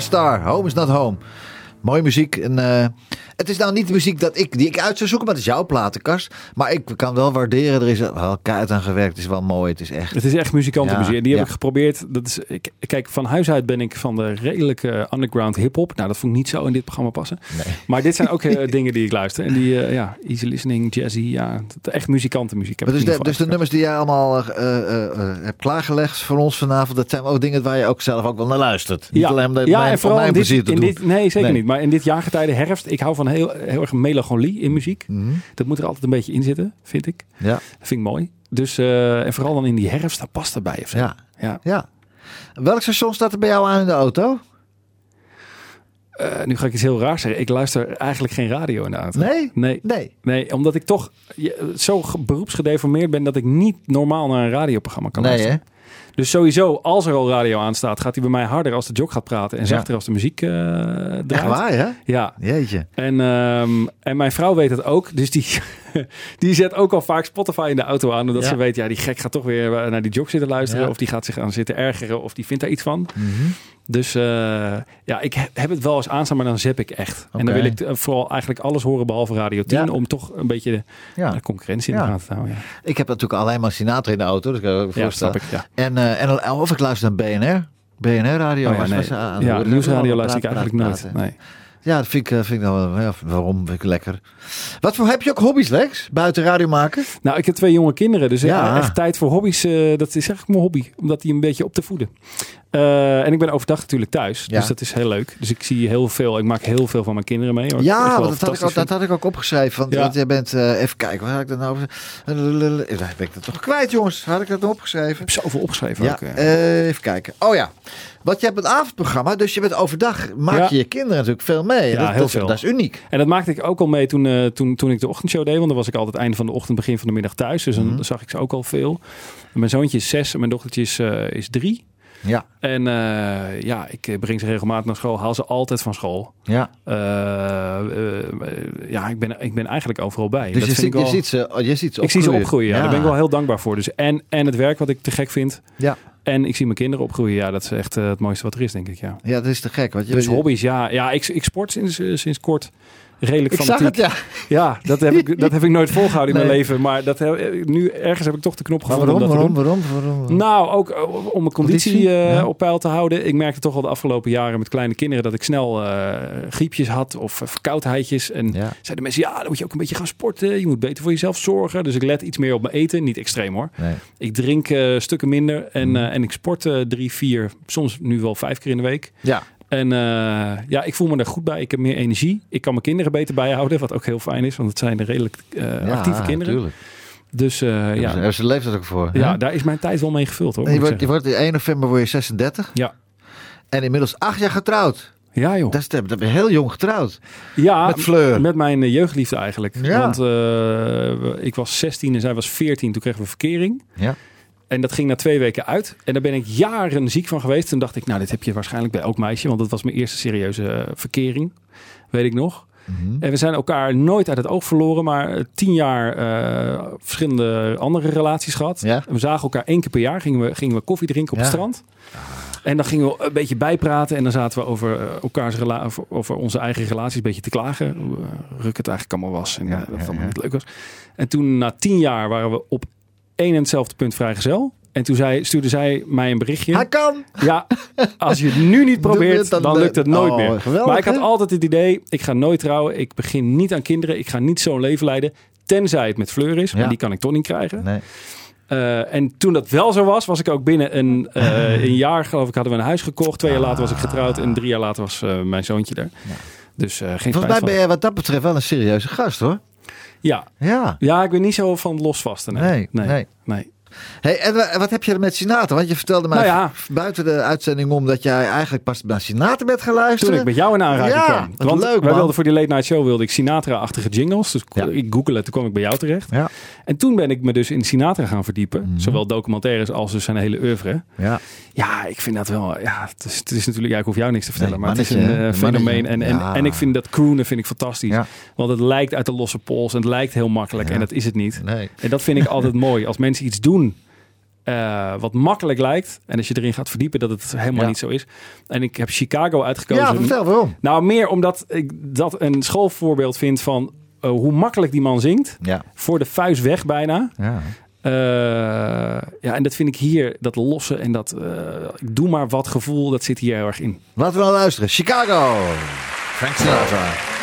Star, Home is not home. Mooie muziek. En, eh, het is nou niet de muziek dat ik, die ik uit zou zoeken, maar het is jouw platenkast. Maar ik kan wel waarderen, er is wel keihard aan gewerkt. Het is wel mooi, het is echt... Het is echt muzikantenmuziek. Ja, en die heb ik geprobeerd. Dat is, ik, kijk, van huis uit ben ik van de redelijke underground hip-hop. Nou, dat vond ik niet zo in dit programma passen. Nee. Maar dit zijn ook eh, dingen die ik luister. En die, eh, ja, easy listening, jazzy, ja, echt muzikantenmuziek. heb dus, in de, dus de nummers die jij allemaal eh, hebt klaargelegd voor ons vanavond, dat zijn ook dingen waar je ook zelf ook wel naar luistert. Niet Ja, alleen ja mijn, en voor vooral mijn in dit, plezier te in doen. dit, nee, zeker Nee. niet. Maar in dit jaargetijde herfst, ik hou van heel, heel erg melancholie in muziek. Mhm. Dat moet er altijd een beetje in zitten, vind ik. Ja, Dat vind ik mooi. Dus, en vooral dan in die herfst, dat past erbij. Of zo. ja, Ja. ja. Welk station staat er bij jou aan in de auto? Eh, nu ga ik iets heel raars zeggen. Ik luister eigenlijk geen radio in de auto. Nee? Nee. Nee. Nee, omdat ik toch zo ge- beroepsgedeformeerd ben dat ik niet normaal naar een radioprogramma kan Nee, hè? Dus sowieso, als er al radio aan staat, gaat hij bij mij harder als de jog gaat praten en Ja. zachter als de muziek eh draait. Echt waar, hè? Ja, Jeetje. en, ehm, en mijn vrouw weet het ook. Dus die, die zet ook al vaak Spotify in de auto aan. Omdat Ja. ze weet, ja, die gek gaat toch weer eh, naar die jog zitten luisteren. Ja. Of die gaat zich aan zitten ergeren. Of die vindt daar iets van. Mhm. Dus eh, ja, ik heb het wel eens aanstaan, maar dan zep ik echt. En dan wil ik vooral eigenlijk alles horen behalve Radio 10. Ja. om toch een beetje de, Ja. de concurrentie in Ja. de gaten te houden. Ja, Ik heb natuurlijk alleen maar Sinatra in de auto, dus kan ja snap ik. Ja. En, en of ik luister naar BNR. BNR radio. Oh ja, nee. aan- ja, nieuwsradio luister ik eigenlijk nooit. praten, praten. Nee. Ja, dat vind ik, eh, vind ik dan wel. Ja, waarom? Vind ik lekker. Wat voor heb je ook hobby's, Lex? Buiten radio maken? Nou, ik heb twee jonge kinderen, dus Ja. echt tijd voor hobby's. eh, dat is eigenlijk mijn hobby, omdat die een beetje op te voeden. Eh, en ik ben overdag natuurlijk thuis, Ja. dus dat is heel leuk. Dus ik zie heel veel, ik maak heel veel van mijn kinderen mee. Ja, dat had, ik ook, dat had ik ook opgeschreven. Want, Ja. want jij bent, eh, even kijken, waar had ik dat nou over? Daar ben ik dat toch kwijt, jongens. Had ik dat nou opgeschreven? Ik heb zoveel opgeschreven Ja, ook. eh. even kijken. Oh ja, want je hebt een avondprogramma, dus je bent overdag, maak Ja. je je kinderen natuurlijk veel mee. Ja, dat, heel dat, veel. dat is uniek. En dat maakte ik ook al mee toen, toen, toen ik de ochtendshow deed. Want dan was ik altijd einde van de ochtend, begin van de middag thuis. Dus dan Mhm. zag ik ze ook al veel. En mijn zoontje is zes en mijn dochtertje is, is drie. Ja, En eh, ja, ik breng ze regelmatig naar school. Haal ze altijd van school. ja. Eh, eh, eh, ja, ik ben, ik ben eigenlijk overal bij. Dus Dat je vind ziet, ik, je, ziet ze, oh, je ziet ze ik zie ze opgroeien. Ja. Daar ben ik wel heel dankbaar voor. Dus en, en het werk wat ik te gek vind. Ja. En ik zie mijn kinderen opgroeien. Ja, dat is echt eh, het mooiste wat er is, denk ik. Ja. Ja, dat is te gek. Want je, Dus hobby's, ja. Ja, ik, ik sport sinds, eh, sinds kort redelijk Ik zag fanatiek. het, ja. Ja, dat heb ik, dat heb ik nooit volgehouden in Nee. mijn leven. Maar dat, heb- nu ergens heb ik toch de knop gevonden waarom, om dat waarom, te doen. waarom, waarom? Nou, ook eh, om mijn conditie, Conditie, eh, ja. op peil te houden. Ik merkte toch al de afgelopen jaren met kleine kinderen dat ik snel eh, griepjes had of verkoudheidjes. En Ja. zeiden mensen, ja, dan moet je ook een beetje gaan sporten. Je moet beter voor jezelf zorgen. Dus ik let iets meer op mijn eten. Niet extreem hoor. Nee. Ik drink eh, stukken minder en, Mhm. eh, en ik sport eh, drie, vier, soms nu wel vijf keer in de week. Ja, En eh, ja, ik voel me er goed bij. Ik heb meer energie. Ik kan mijn kinderen beter bijhouden, wat ook heel fijn is, want het zijn redelijk ja, actieve kinderen. Tuurlijk. Dus eh, Ja. ja, Daar is de leeftijd ook voor. hè? ja, daar is mijn tijd wel mee gevuld hoor. Je wordt, je wordt in 1 november word je 36. Ja. En inmiddels acht jaar getrouwd. Ja joh. Dat is, dat ben je heel jong getrouwd. Ja, Met Fleur. Met mijn jeugdliefde eigenlijk. Ja. Want ik was 16 en zij was 14. Toen kregen we verkering. Ja. En dat ging na twee weken uit. En daar ben ik jaren ziek van geweest. Toen dacht ik, nou, dit heb je waarschijnlijk bij elk meisje. Want dat was mijn eerste serieuze eh, verkering. Weet ik nog. Mhm. En we zijn elkaar nooit uit het oog verloren. Maar eh, tien jaar eh, verschillende andere relaties gehad. Ja. En we zagen elkaar één keer per jaar. Gingen we, gingen we koffie drinken op Ja. het strand. En dan gingen we een beetje bijpraten. En dan zaten we over, elkaars over, over onze eigen relaties een beetje te klagen. Hoe ruk het eigenlijk allemaal was. En Ja, dat het allemaal niet leuk was. En toen na tien jaar waren we op één en hetzelfde punt vrijgezel. En toen zei, stuurde zij mij een berichtje. Hij kan. Ja, als je het nu niet probeert, dan lukt het nooit Oh, meer. geweldig, maar ik had altijd het idee, ik ga nooit trouwen. Ik begin niet aan kinderen. Ik ga niet zo'n leven leiden. Tenzij het met Fleur is. Ja. Maar die kan ik toch niet krijgen. Nee. Eh, en toen dat wel zo was, was ik ook binnen een, eh, een jaar, geloof ik, hadden we een huis gekocht. Twee jaar later was ik getrouwd en drie jaar later was eh, mijn zoontje er. Dus geen Volgens mij ben je wat dat betreft wel een serieuze gast hoor. Ja. Ja. ja, ik ben niet zo van losvasten. Nee. Nee, nee. nee. Hey, en wa- wat heb je er met Sinatra? Want je vertelde mij Nou ja. buiten de uitzending om dat jij eigenlijk pas naar Sinatra bent gaan luisteren. Toen ik met jou in aanraking Ja, kwam. Want leuk, wij wilden voor die late night show wilde ik Sinatra-achtige jingles. Dus Ja. ik googelde, toen kwam ik bij jou terecht. Ja. En toen ben ik me dus in Sinatra gaan verdiepen. Mhm. Zowel documentaires als dus zijn hele oeuvre. Ja. Ja, ik vind dat wel. Ja, het is, het is natuurlijk, ja, ik hoef jou niks te vertellen, Nee, maar het is een eh, fenomeen. En, en, ik vind dat croonen vind ik fantastisch. Want het lijkt uit de losse pols en het lijkt heel makkelijk en dat is het niet. Nee. En dat vind ik altijd mooi. Als mensen iets doen eh, wat makkelijk lijkt. En als je erin gaat verdiepen, dat het helemaal Ja. niet zo is. En ik heb Chicago uitgekozen. Ja, vertel waarom. Nou, meer omdat ik dat een schoolvoorbeeld vind van eh, hoe makkelijk die man zingt. Ja. Voor de vuist weg bijna. ja. Eh, ja, en dat vind ik hier, dat losse en dat eh, ik doe maar wat gevoel, dat zit hier heel erg in. Laten we nou luisteren. Chicago. Frank Sinatra.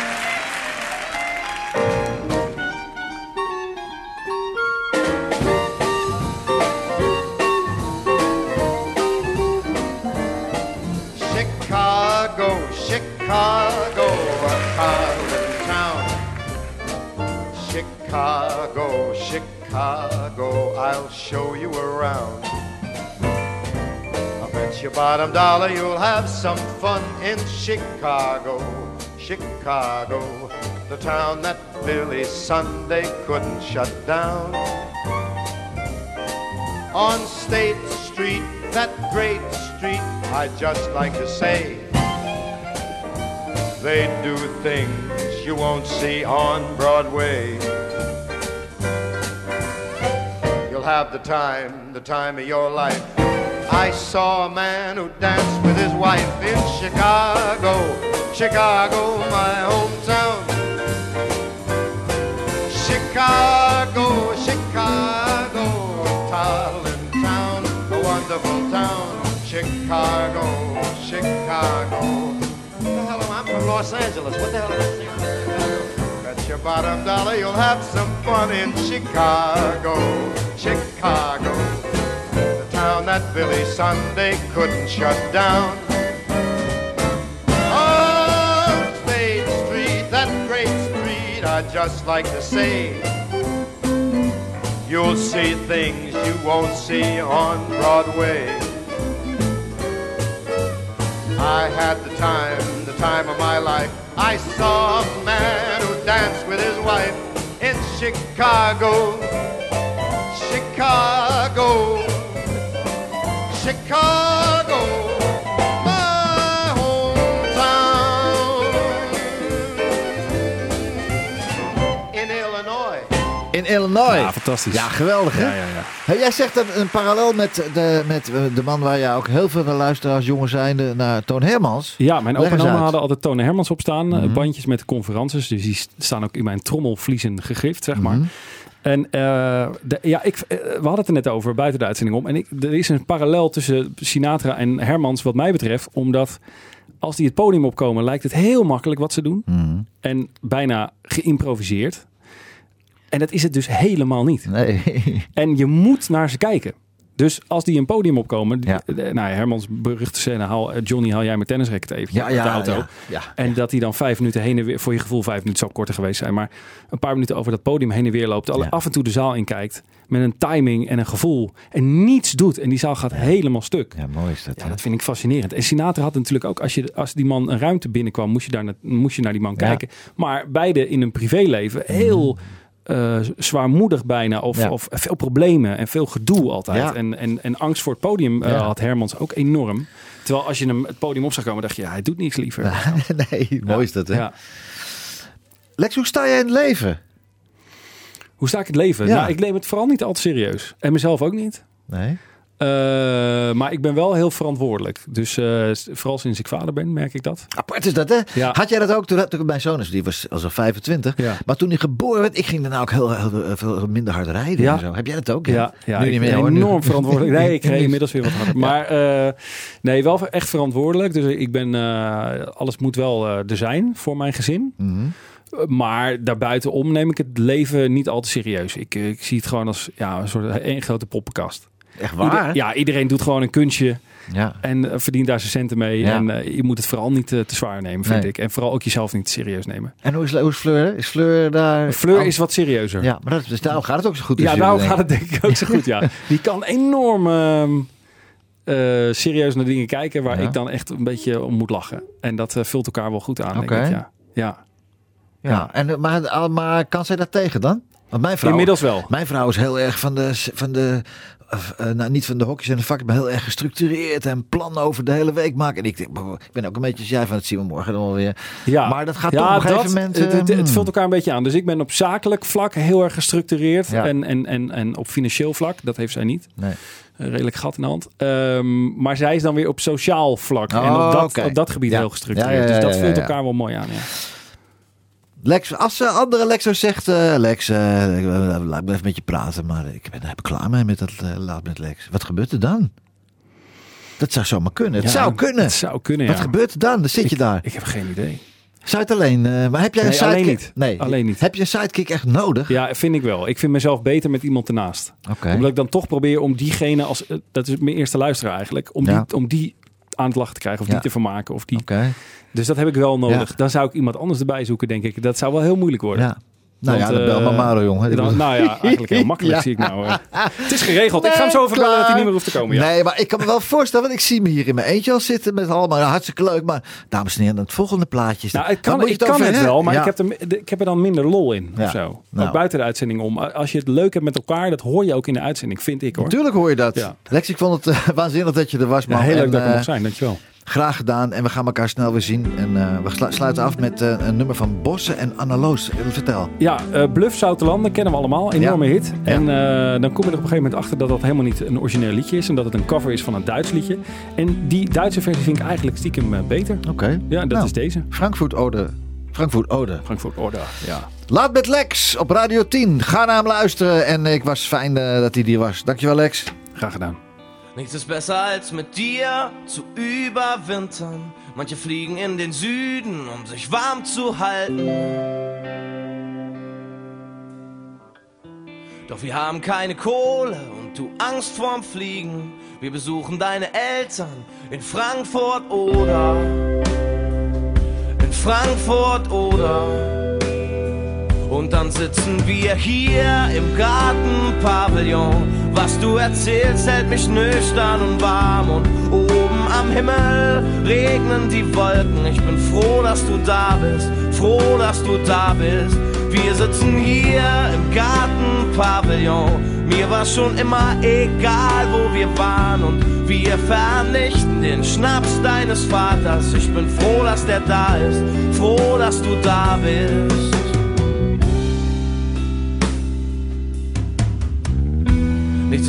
Chicago, I'll show you around. I bet your bottom dollar you'll have some fun in Chicago, Chicago, the town that Billy Sunday couldn't shut down. On State Street, that great street, I'd just like to say. They do things you won't see on Broadway. Have the time, the time of your life. I saw a man who danced with his wife in Chicago, Chicago, my hometown. Chicago, Chicago, Talent town, a wonderful town. Chicago, Chicago. What the hell am? I'm from Los Angeles. What the hell am I saying? Your bottom dollar you'll have some fun in Chicago, Chicago. The town that Billy Sunday couldn't shut down. On State Street, that great street, I'd just like to say. You'll see things you won't see on Broadway. I had the time, the time of my life. I saw a man who danced with his wife in Chicago, Chicago, Chicago, In Illinois. Ja, fantastisch. Ja, geweldig hè? Ja, ja, ja. Hey, jij zegt dat een parallel met de, met eh, de man waar jij ook heel veel naar luistert als jongen zijnde naar Toon Hermans. Ja, mijn opa en oma hadden altijd Tone Hermans op staan. eh, Mhm. Bandjes met conferences. Dus die staan ook in mijn trommelvliezen gegrift, zeg maar. Mhm. En eh, de- ja, ik, we hadden het er net over buiten de uitzending om. En ik, er is een parallel tussen Sinatra en Hermans wat mij betreft. Omdat als die het podium opkomen lijkt het heel makkelijk wat ze doen. Mhm. En bijna geïmproviseerd. En dat is het dus helemaal niet. Nee. En je moet naar ze kijken. Dus als die een podium opkomen, Ja. eh, nou ja, Hermans beruchte scène, haal, eh, Johnny haal jij mijn tennisracket even Ja, uit de ja, auto. ja, ja. En dat hij dan vijf minuten heen en weer, voor je gevoel vijf minuten zou korter geweest zijn, maar een paar minuten over dat podium heen en weer loopt, alle, Ja. af en toe de zaal in kijkt, met een timing en een gevoel en niets doet en die zaal gaat helemaal stuk. Ja, mooi is dat. Ja, hè? dat vind ik fascinerend. En Sinatra had natuurlijk ook, als, je, als die man een ruimte binnenkwam, moest je, daar, moest je naar die man Ja. kijken. Maar beide in een privéleven heel eh, zwaarmoedig bijna. Of, Ja. of veel problemen en veel gedoe altijd. Ja. En, en, en angst voor het podium eh, Ja. had Hermans ook enorm. Terwijl als je hem het podium op zag komen, dacht je, ja, hij doet niets liever. nee, mooi is dat hè. Lex, hoe sta jij in het leven? Hoe sta ik in het leven? Ja. Nou, ik neem het vooral niet al te serieus. En mezelf ook niet. Nee. Eh, maar ik ben wel heel verantwoordelijk. Dus eh, vooral sinds ik vader ben, merk ik dat. Apart is dat hè? Ja. Had jij dat ook toen, toen mijn zoon is, die was al 25. Ja. Maar toen hij geboren werd, ik ging daarna ook heel, veel minder hard rijden Ja. en zo. Heb jij dat ook? Ja, ja nu ik niet meer hoor. Nu- enorm verantwoordelijk. Nee, ik reed inmiddels weer wat harder. Maar eh, nee, wel echt verantwoordelijk. Dus ik ben, alles moet wel er zijn voor mijn gezin. Mhm. Eh, Maar daarbuitenom neem ik het leven niet al te serieus. Ik, ik zie het gewoon als ja, een soort één grote poppenkast. Echt Ieder- waar? ja, iedereen doet gewoon een kunstje ja. en eh, verdient daar zijn centen mee. Ja. En eh, je moet het vooral niet eh, te zwaar nemen, vind Nee. ik. En vooral ook jezelf niet te serieus nemen. En hoe is, hoe is Fleur? Is Fleur daar... Fleur Oh, is wat serieuzer. Ja, maar dat, dus daarom gaat het ook zo goed. Ja, daarom gaat het denk ik ook zo goed, ja. Die kan enorm ehm, eh, serieus naar dingen kijken waar Ja. ik dan echt een beetje om moet lachen. En dat vult elkaar wel goed aan, Oké. denk ik, ja. Ja. Ja, en, maar, maar kan zij dat tegen dan? Want mijn vrouw, Inmiddels wel. Mijn vrouw is heel erg van de, van de eh, nou, niet van de hokjes en de vakken, maar heel erg gestructureerd en plannen over de hele week maken. En ik, denk, "Boh, ik ben ook een beetje als jij van het zien we morgen dan wel weer. Ja. Maar dat gaat ja, toch op een gegeven dat- moment... Het, het, eh, het vult elkaar een beetje aan. Dus ik ben op zakelijk vlak heel erg gestructureerd. Ja. En, en, en, en op financieel vlak, dat heeft zij niet. Nee. Een redelijk gat in de hand. Ehm, maar zij is dan weer op sociaal vlak. en Oh, op dat, oké. op dat gebied Ja. heel gestructureerd. Dus dat vult elkaar wel mooi aan. Ja. Lex, als uh, andere Lexo zegt, eh, Lex, eh, ik laat me even met je praten, maar ik ben er klaar mee met dat laat met Lex. Wat gebeurt er dan? Dat zou zomaar kunnen. Het Ja, zou kunnen. Het zou kunnen, Wat ja. gebeurt er dan? Dan zit je daar. Ik heb geen idee. Het alleen? maar heb jij een sidekick? alleen niet. Nee, Alleen niet. Heb je een sidekick echt nodig? Ja, vind ik wel. Ik vind mezelf beter met iemand ernaast. Oké. Omdat ik dan toch probeer om diegene als... Dat is mijn eerste luisteraar eigenlijk. Om, Ja. die, om die aan het lachen te krijgen. Of die te vermaken. Of die... Dus dat heb ik wel nodig. Dan zou ik iemand anders erbij zoeken, denk ik. Dat zou wel heel moeilijk worden. Nou Want, ja, dan bel eh, maar Maro, jongen. Dan, nou ja, eigenlijk heel makkelijk Ja. zie ik nou. eh. Het is geregeld. ik ga hem zo even bellen dat hij niet meer hoeft te komen. Ja. Nee, maar ik kan me wel voorstellen, want ik zie me hier in mijn eentje al zitten met allemaal nou, hartstikke leuk. Maar dames en heren, het volgende plaatje. Nou, ik kan, ik kan over het wel, maar Ja. ik, heb er, ik heb er dan minder lol in. Of zo. Nou. Buiten de uitzending om. Als je het leuk hebt met elkaar, dat hoor je ook in de uitzending, vind ik hoor. Natuurlijk hoor je dat. Lex, ik vond het eh, waanzinnig dat je er was, man. heel leuk En, dat ik er eh, mag zijn, dankjewel. Graag gedaan. En we gaan elkaar snel weer zien. En eh, we slu- sluiten af met eh, een nummer van Bossen en Analoos. Vertel. Ja, eh Bluff Zoutelanden kennen we allemaal. Enorme Ja. hit. Ja. En eh, dan kom je er op een gegeven moment achter dat dat helemaal niet een origineel liedje is. En dat het een cover is van een Duits liedje. En die Duitse versie vind ik eigenlijk stiekem eh, beter. Oké. Ja, dat Nou. is deze. Frankfurt Ode. Frankfurt Ode. Frankfurt Orda. Ja. Laat met Lex op Radio 10. Ga naar hem luisteren. En ik was fijn eh, dat hij hier was. Dankjewel, Lex. Graag gedaan. Nichts ist besser als mit dir zu überwintern. Manche fliegen in den Süden, um sich warm zu halten. Doch wir haben keine Kohle und du Angst vorm Fliegen. Wir besuchen deine Eltern in Frankfurt oder in Frankfurt oder und dann sitzen wir hier im Gartenpavillon. Was du erzählst, hält mich nüchtern und warm. Und oben am Himmel regnen die Wolken. Ich bin froh, dass du da bist, froh, dass du da bist. Wir sitzen hier im Gartenpavillon. Mir war schon immer egal, wo wir waren. Und wir vernichten den Schnaps deines Vaters. Ich bin froh, dass der da ist, froh, dass du da bist.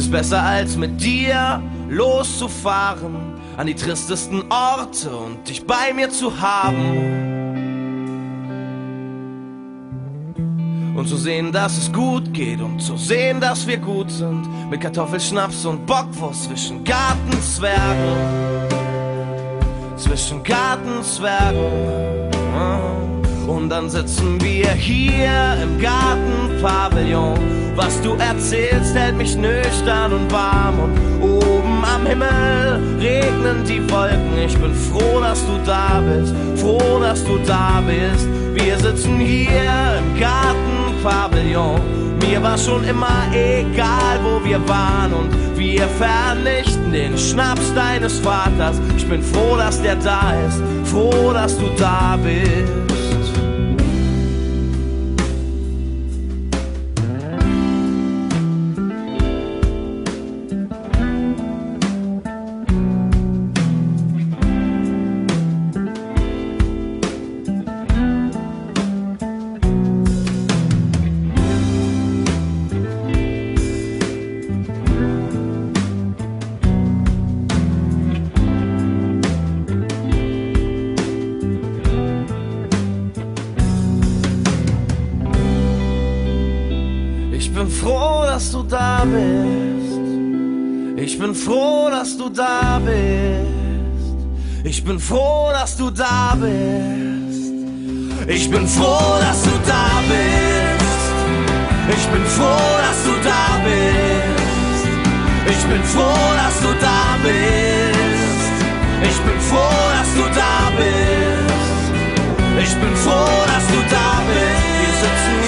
Ist besser als mit dir loszufahren an die tristesten Orte und dich bei mir zu haben. Und zu sehen, dass es gut geht und zu sehen, dass wir gut sind. Mit Kartoffelschnaps und Bockwurst zwischen Gartenzwergen. Zwischen Gartenzwergen. Und dann sitzen wir hier im Gartenpavillon. Was du erzählst, hält mich nüchtern und warm. Und oben am Himmel regnen die Wolken. Ich bin froh, dass du da bist, froh, dass du da bist. Wir sitzen hier im Gartenpavillon. Mir war schon immer egal, wo wir waren. Und wir vernichten den Schnaps deines Vaters. Ich bin froh, dass der da ist, froh, dass du da bist. Bist. Ich bin froh, dass du da bist. Ich bin froh, dass du da bist. Ich bin froh, dass du da bist. Ich bin froh, dass du da bist. Ich bin froh, dass du da bist. Ich bin froh, dass du da bist. Ich bin froh, dass du da bist. Wir sitzen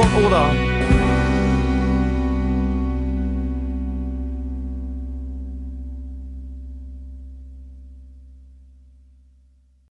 in Frankfurt oder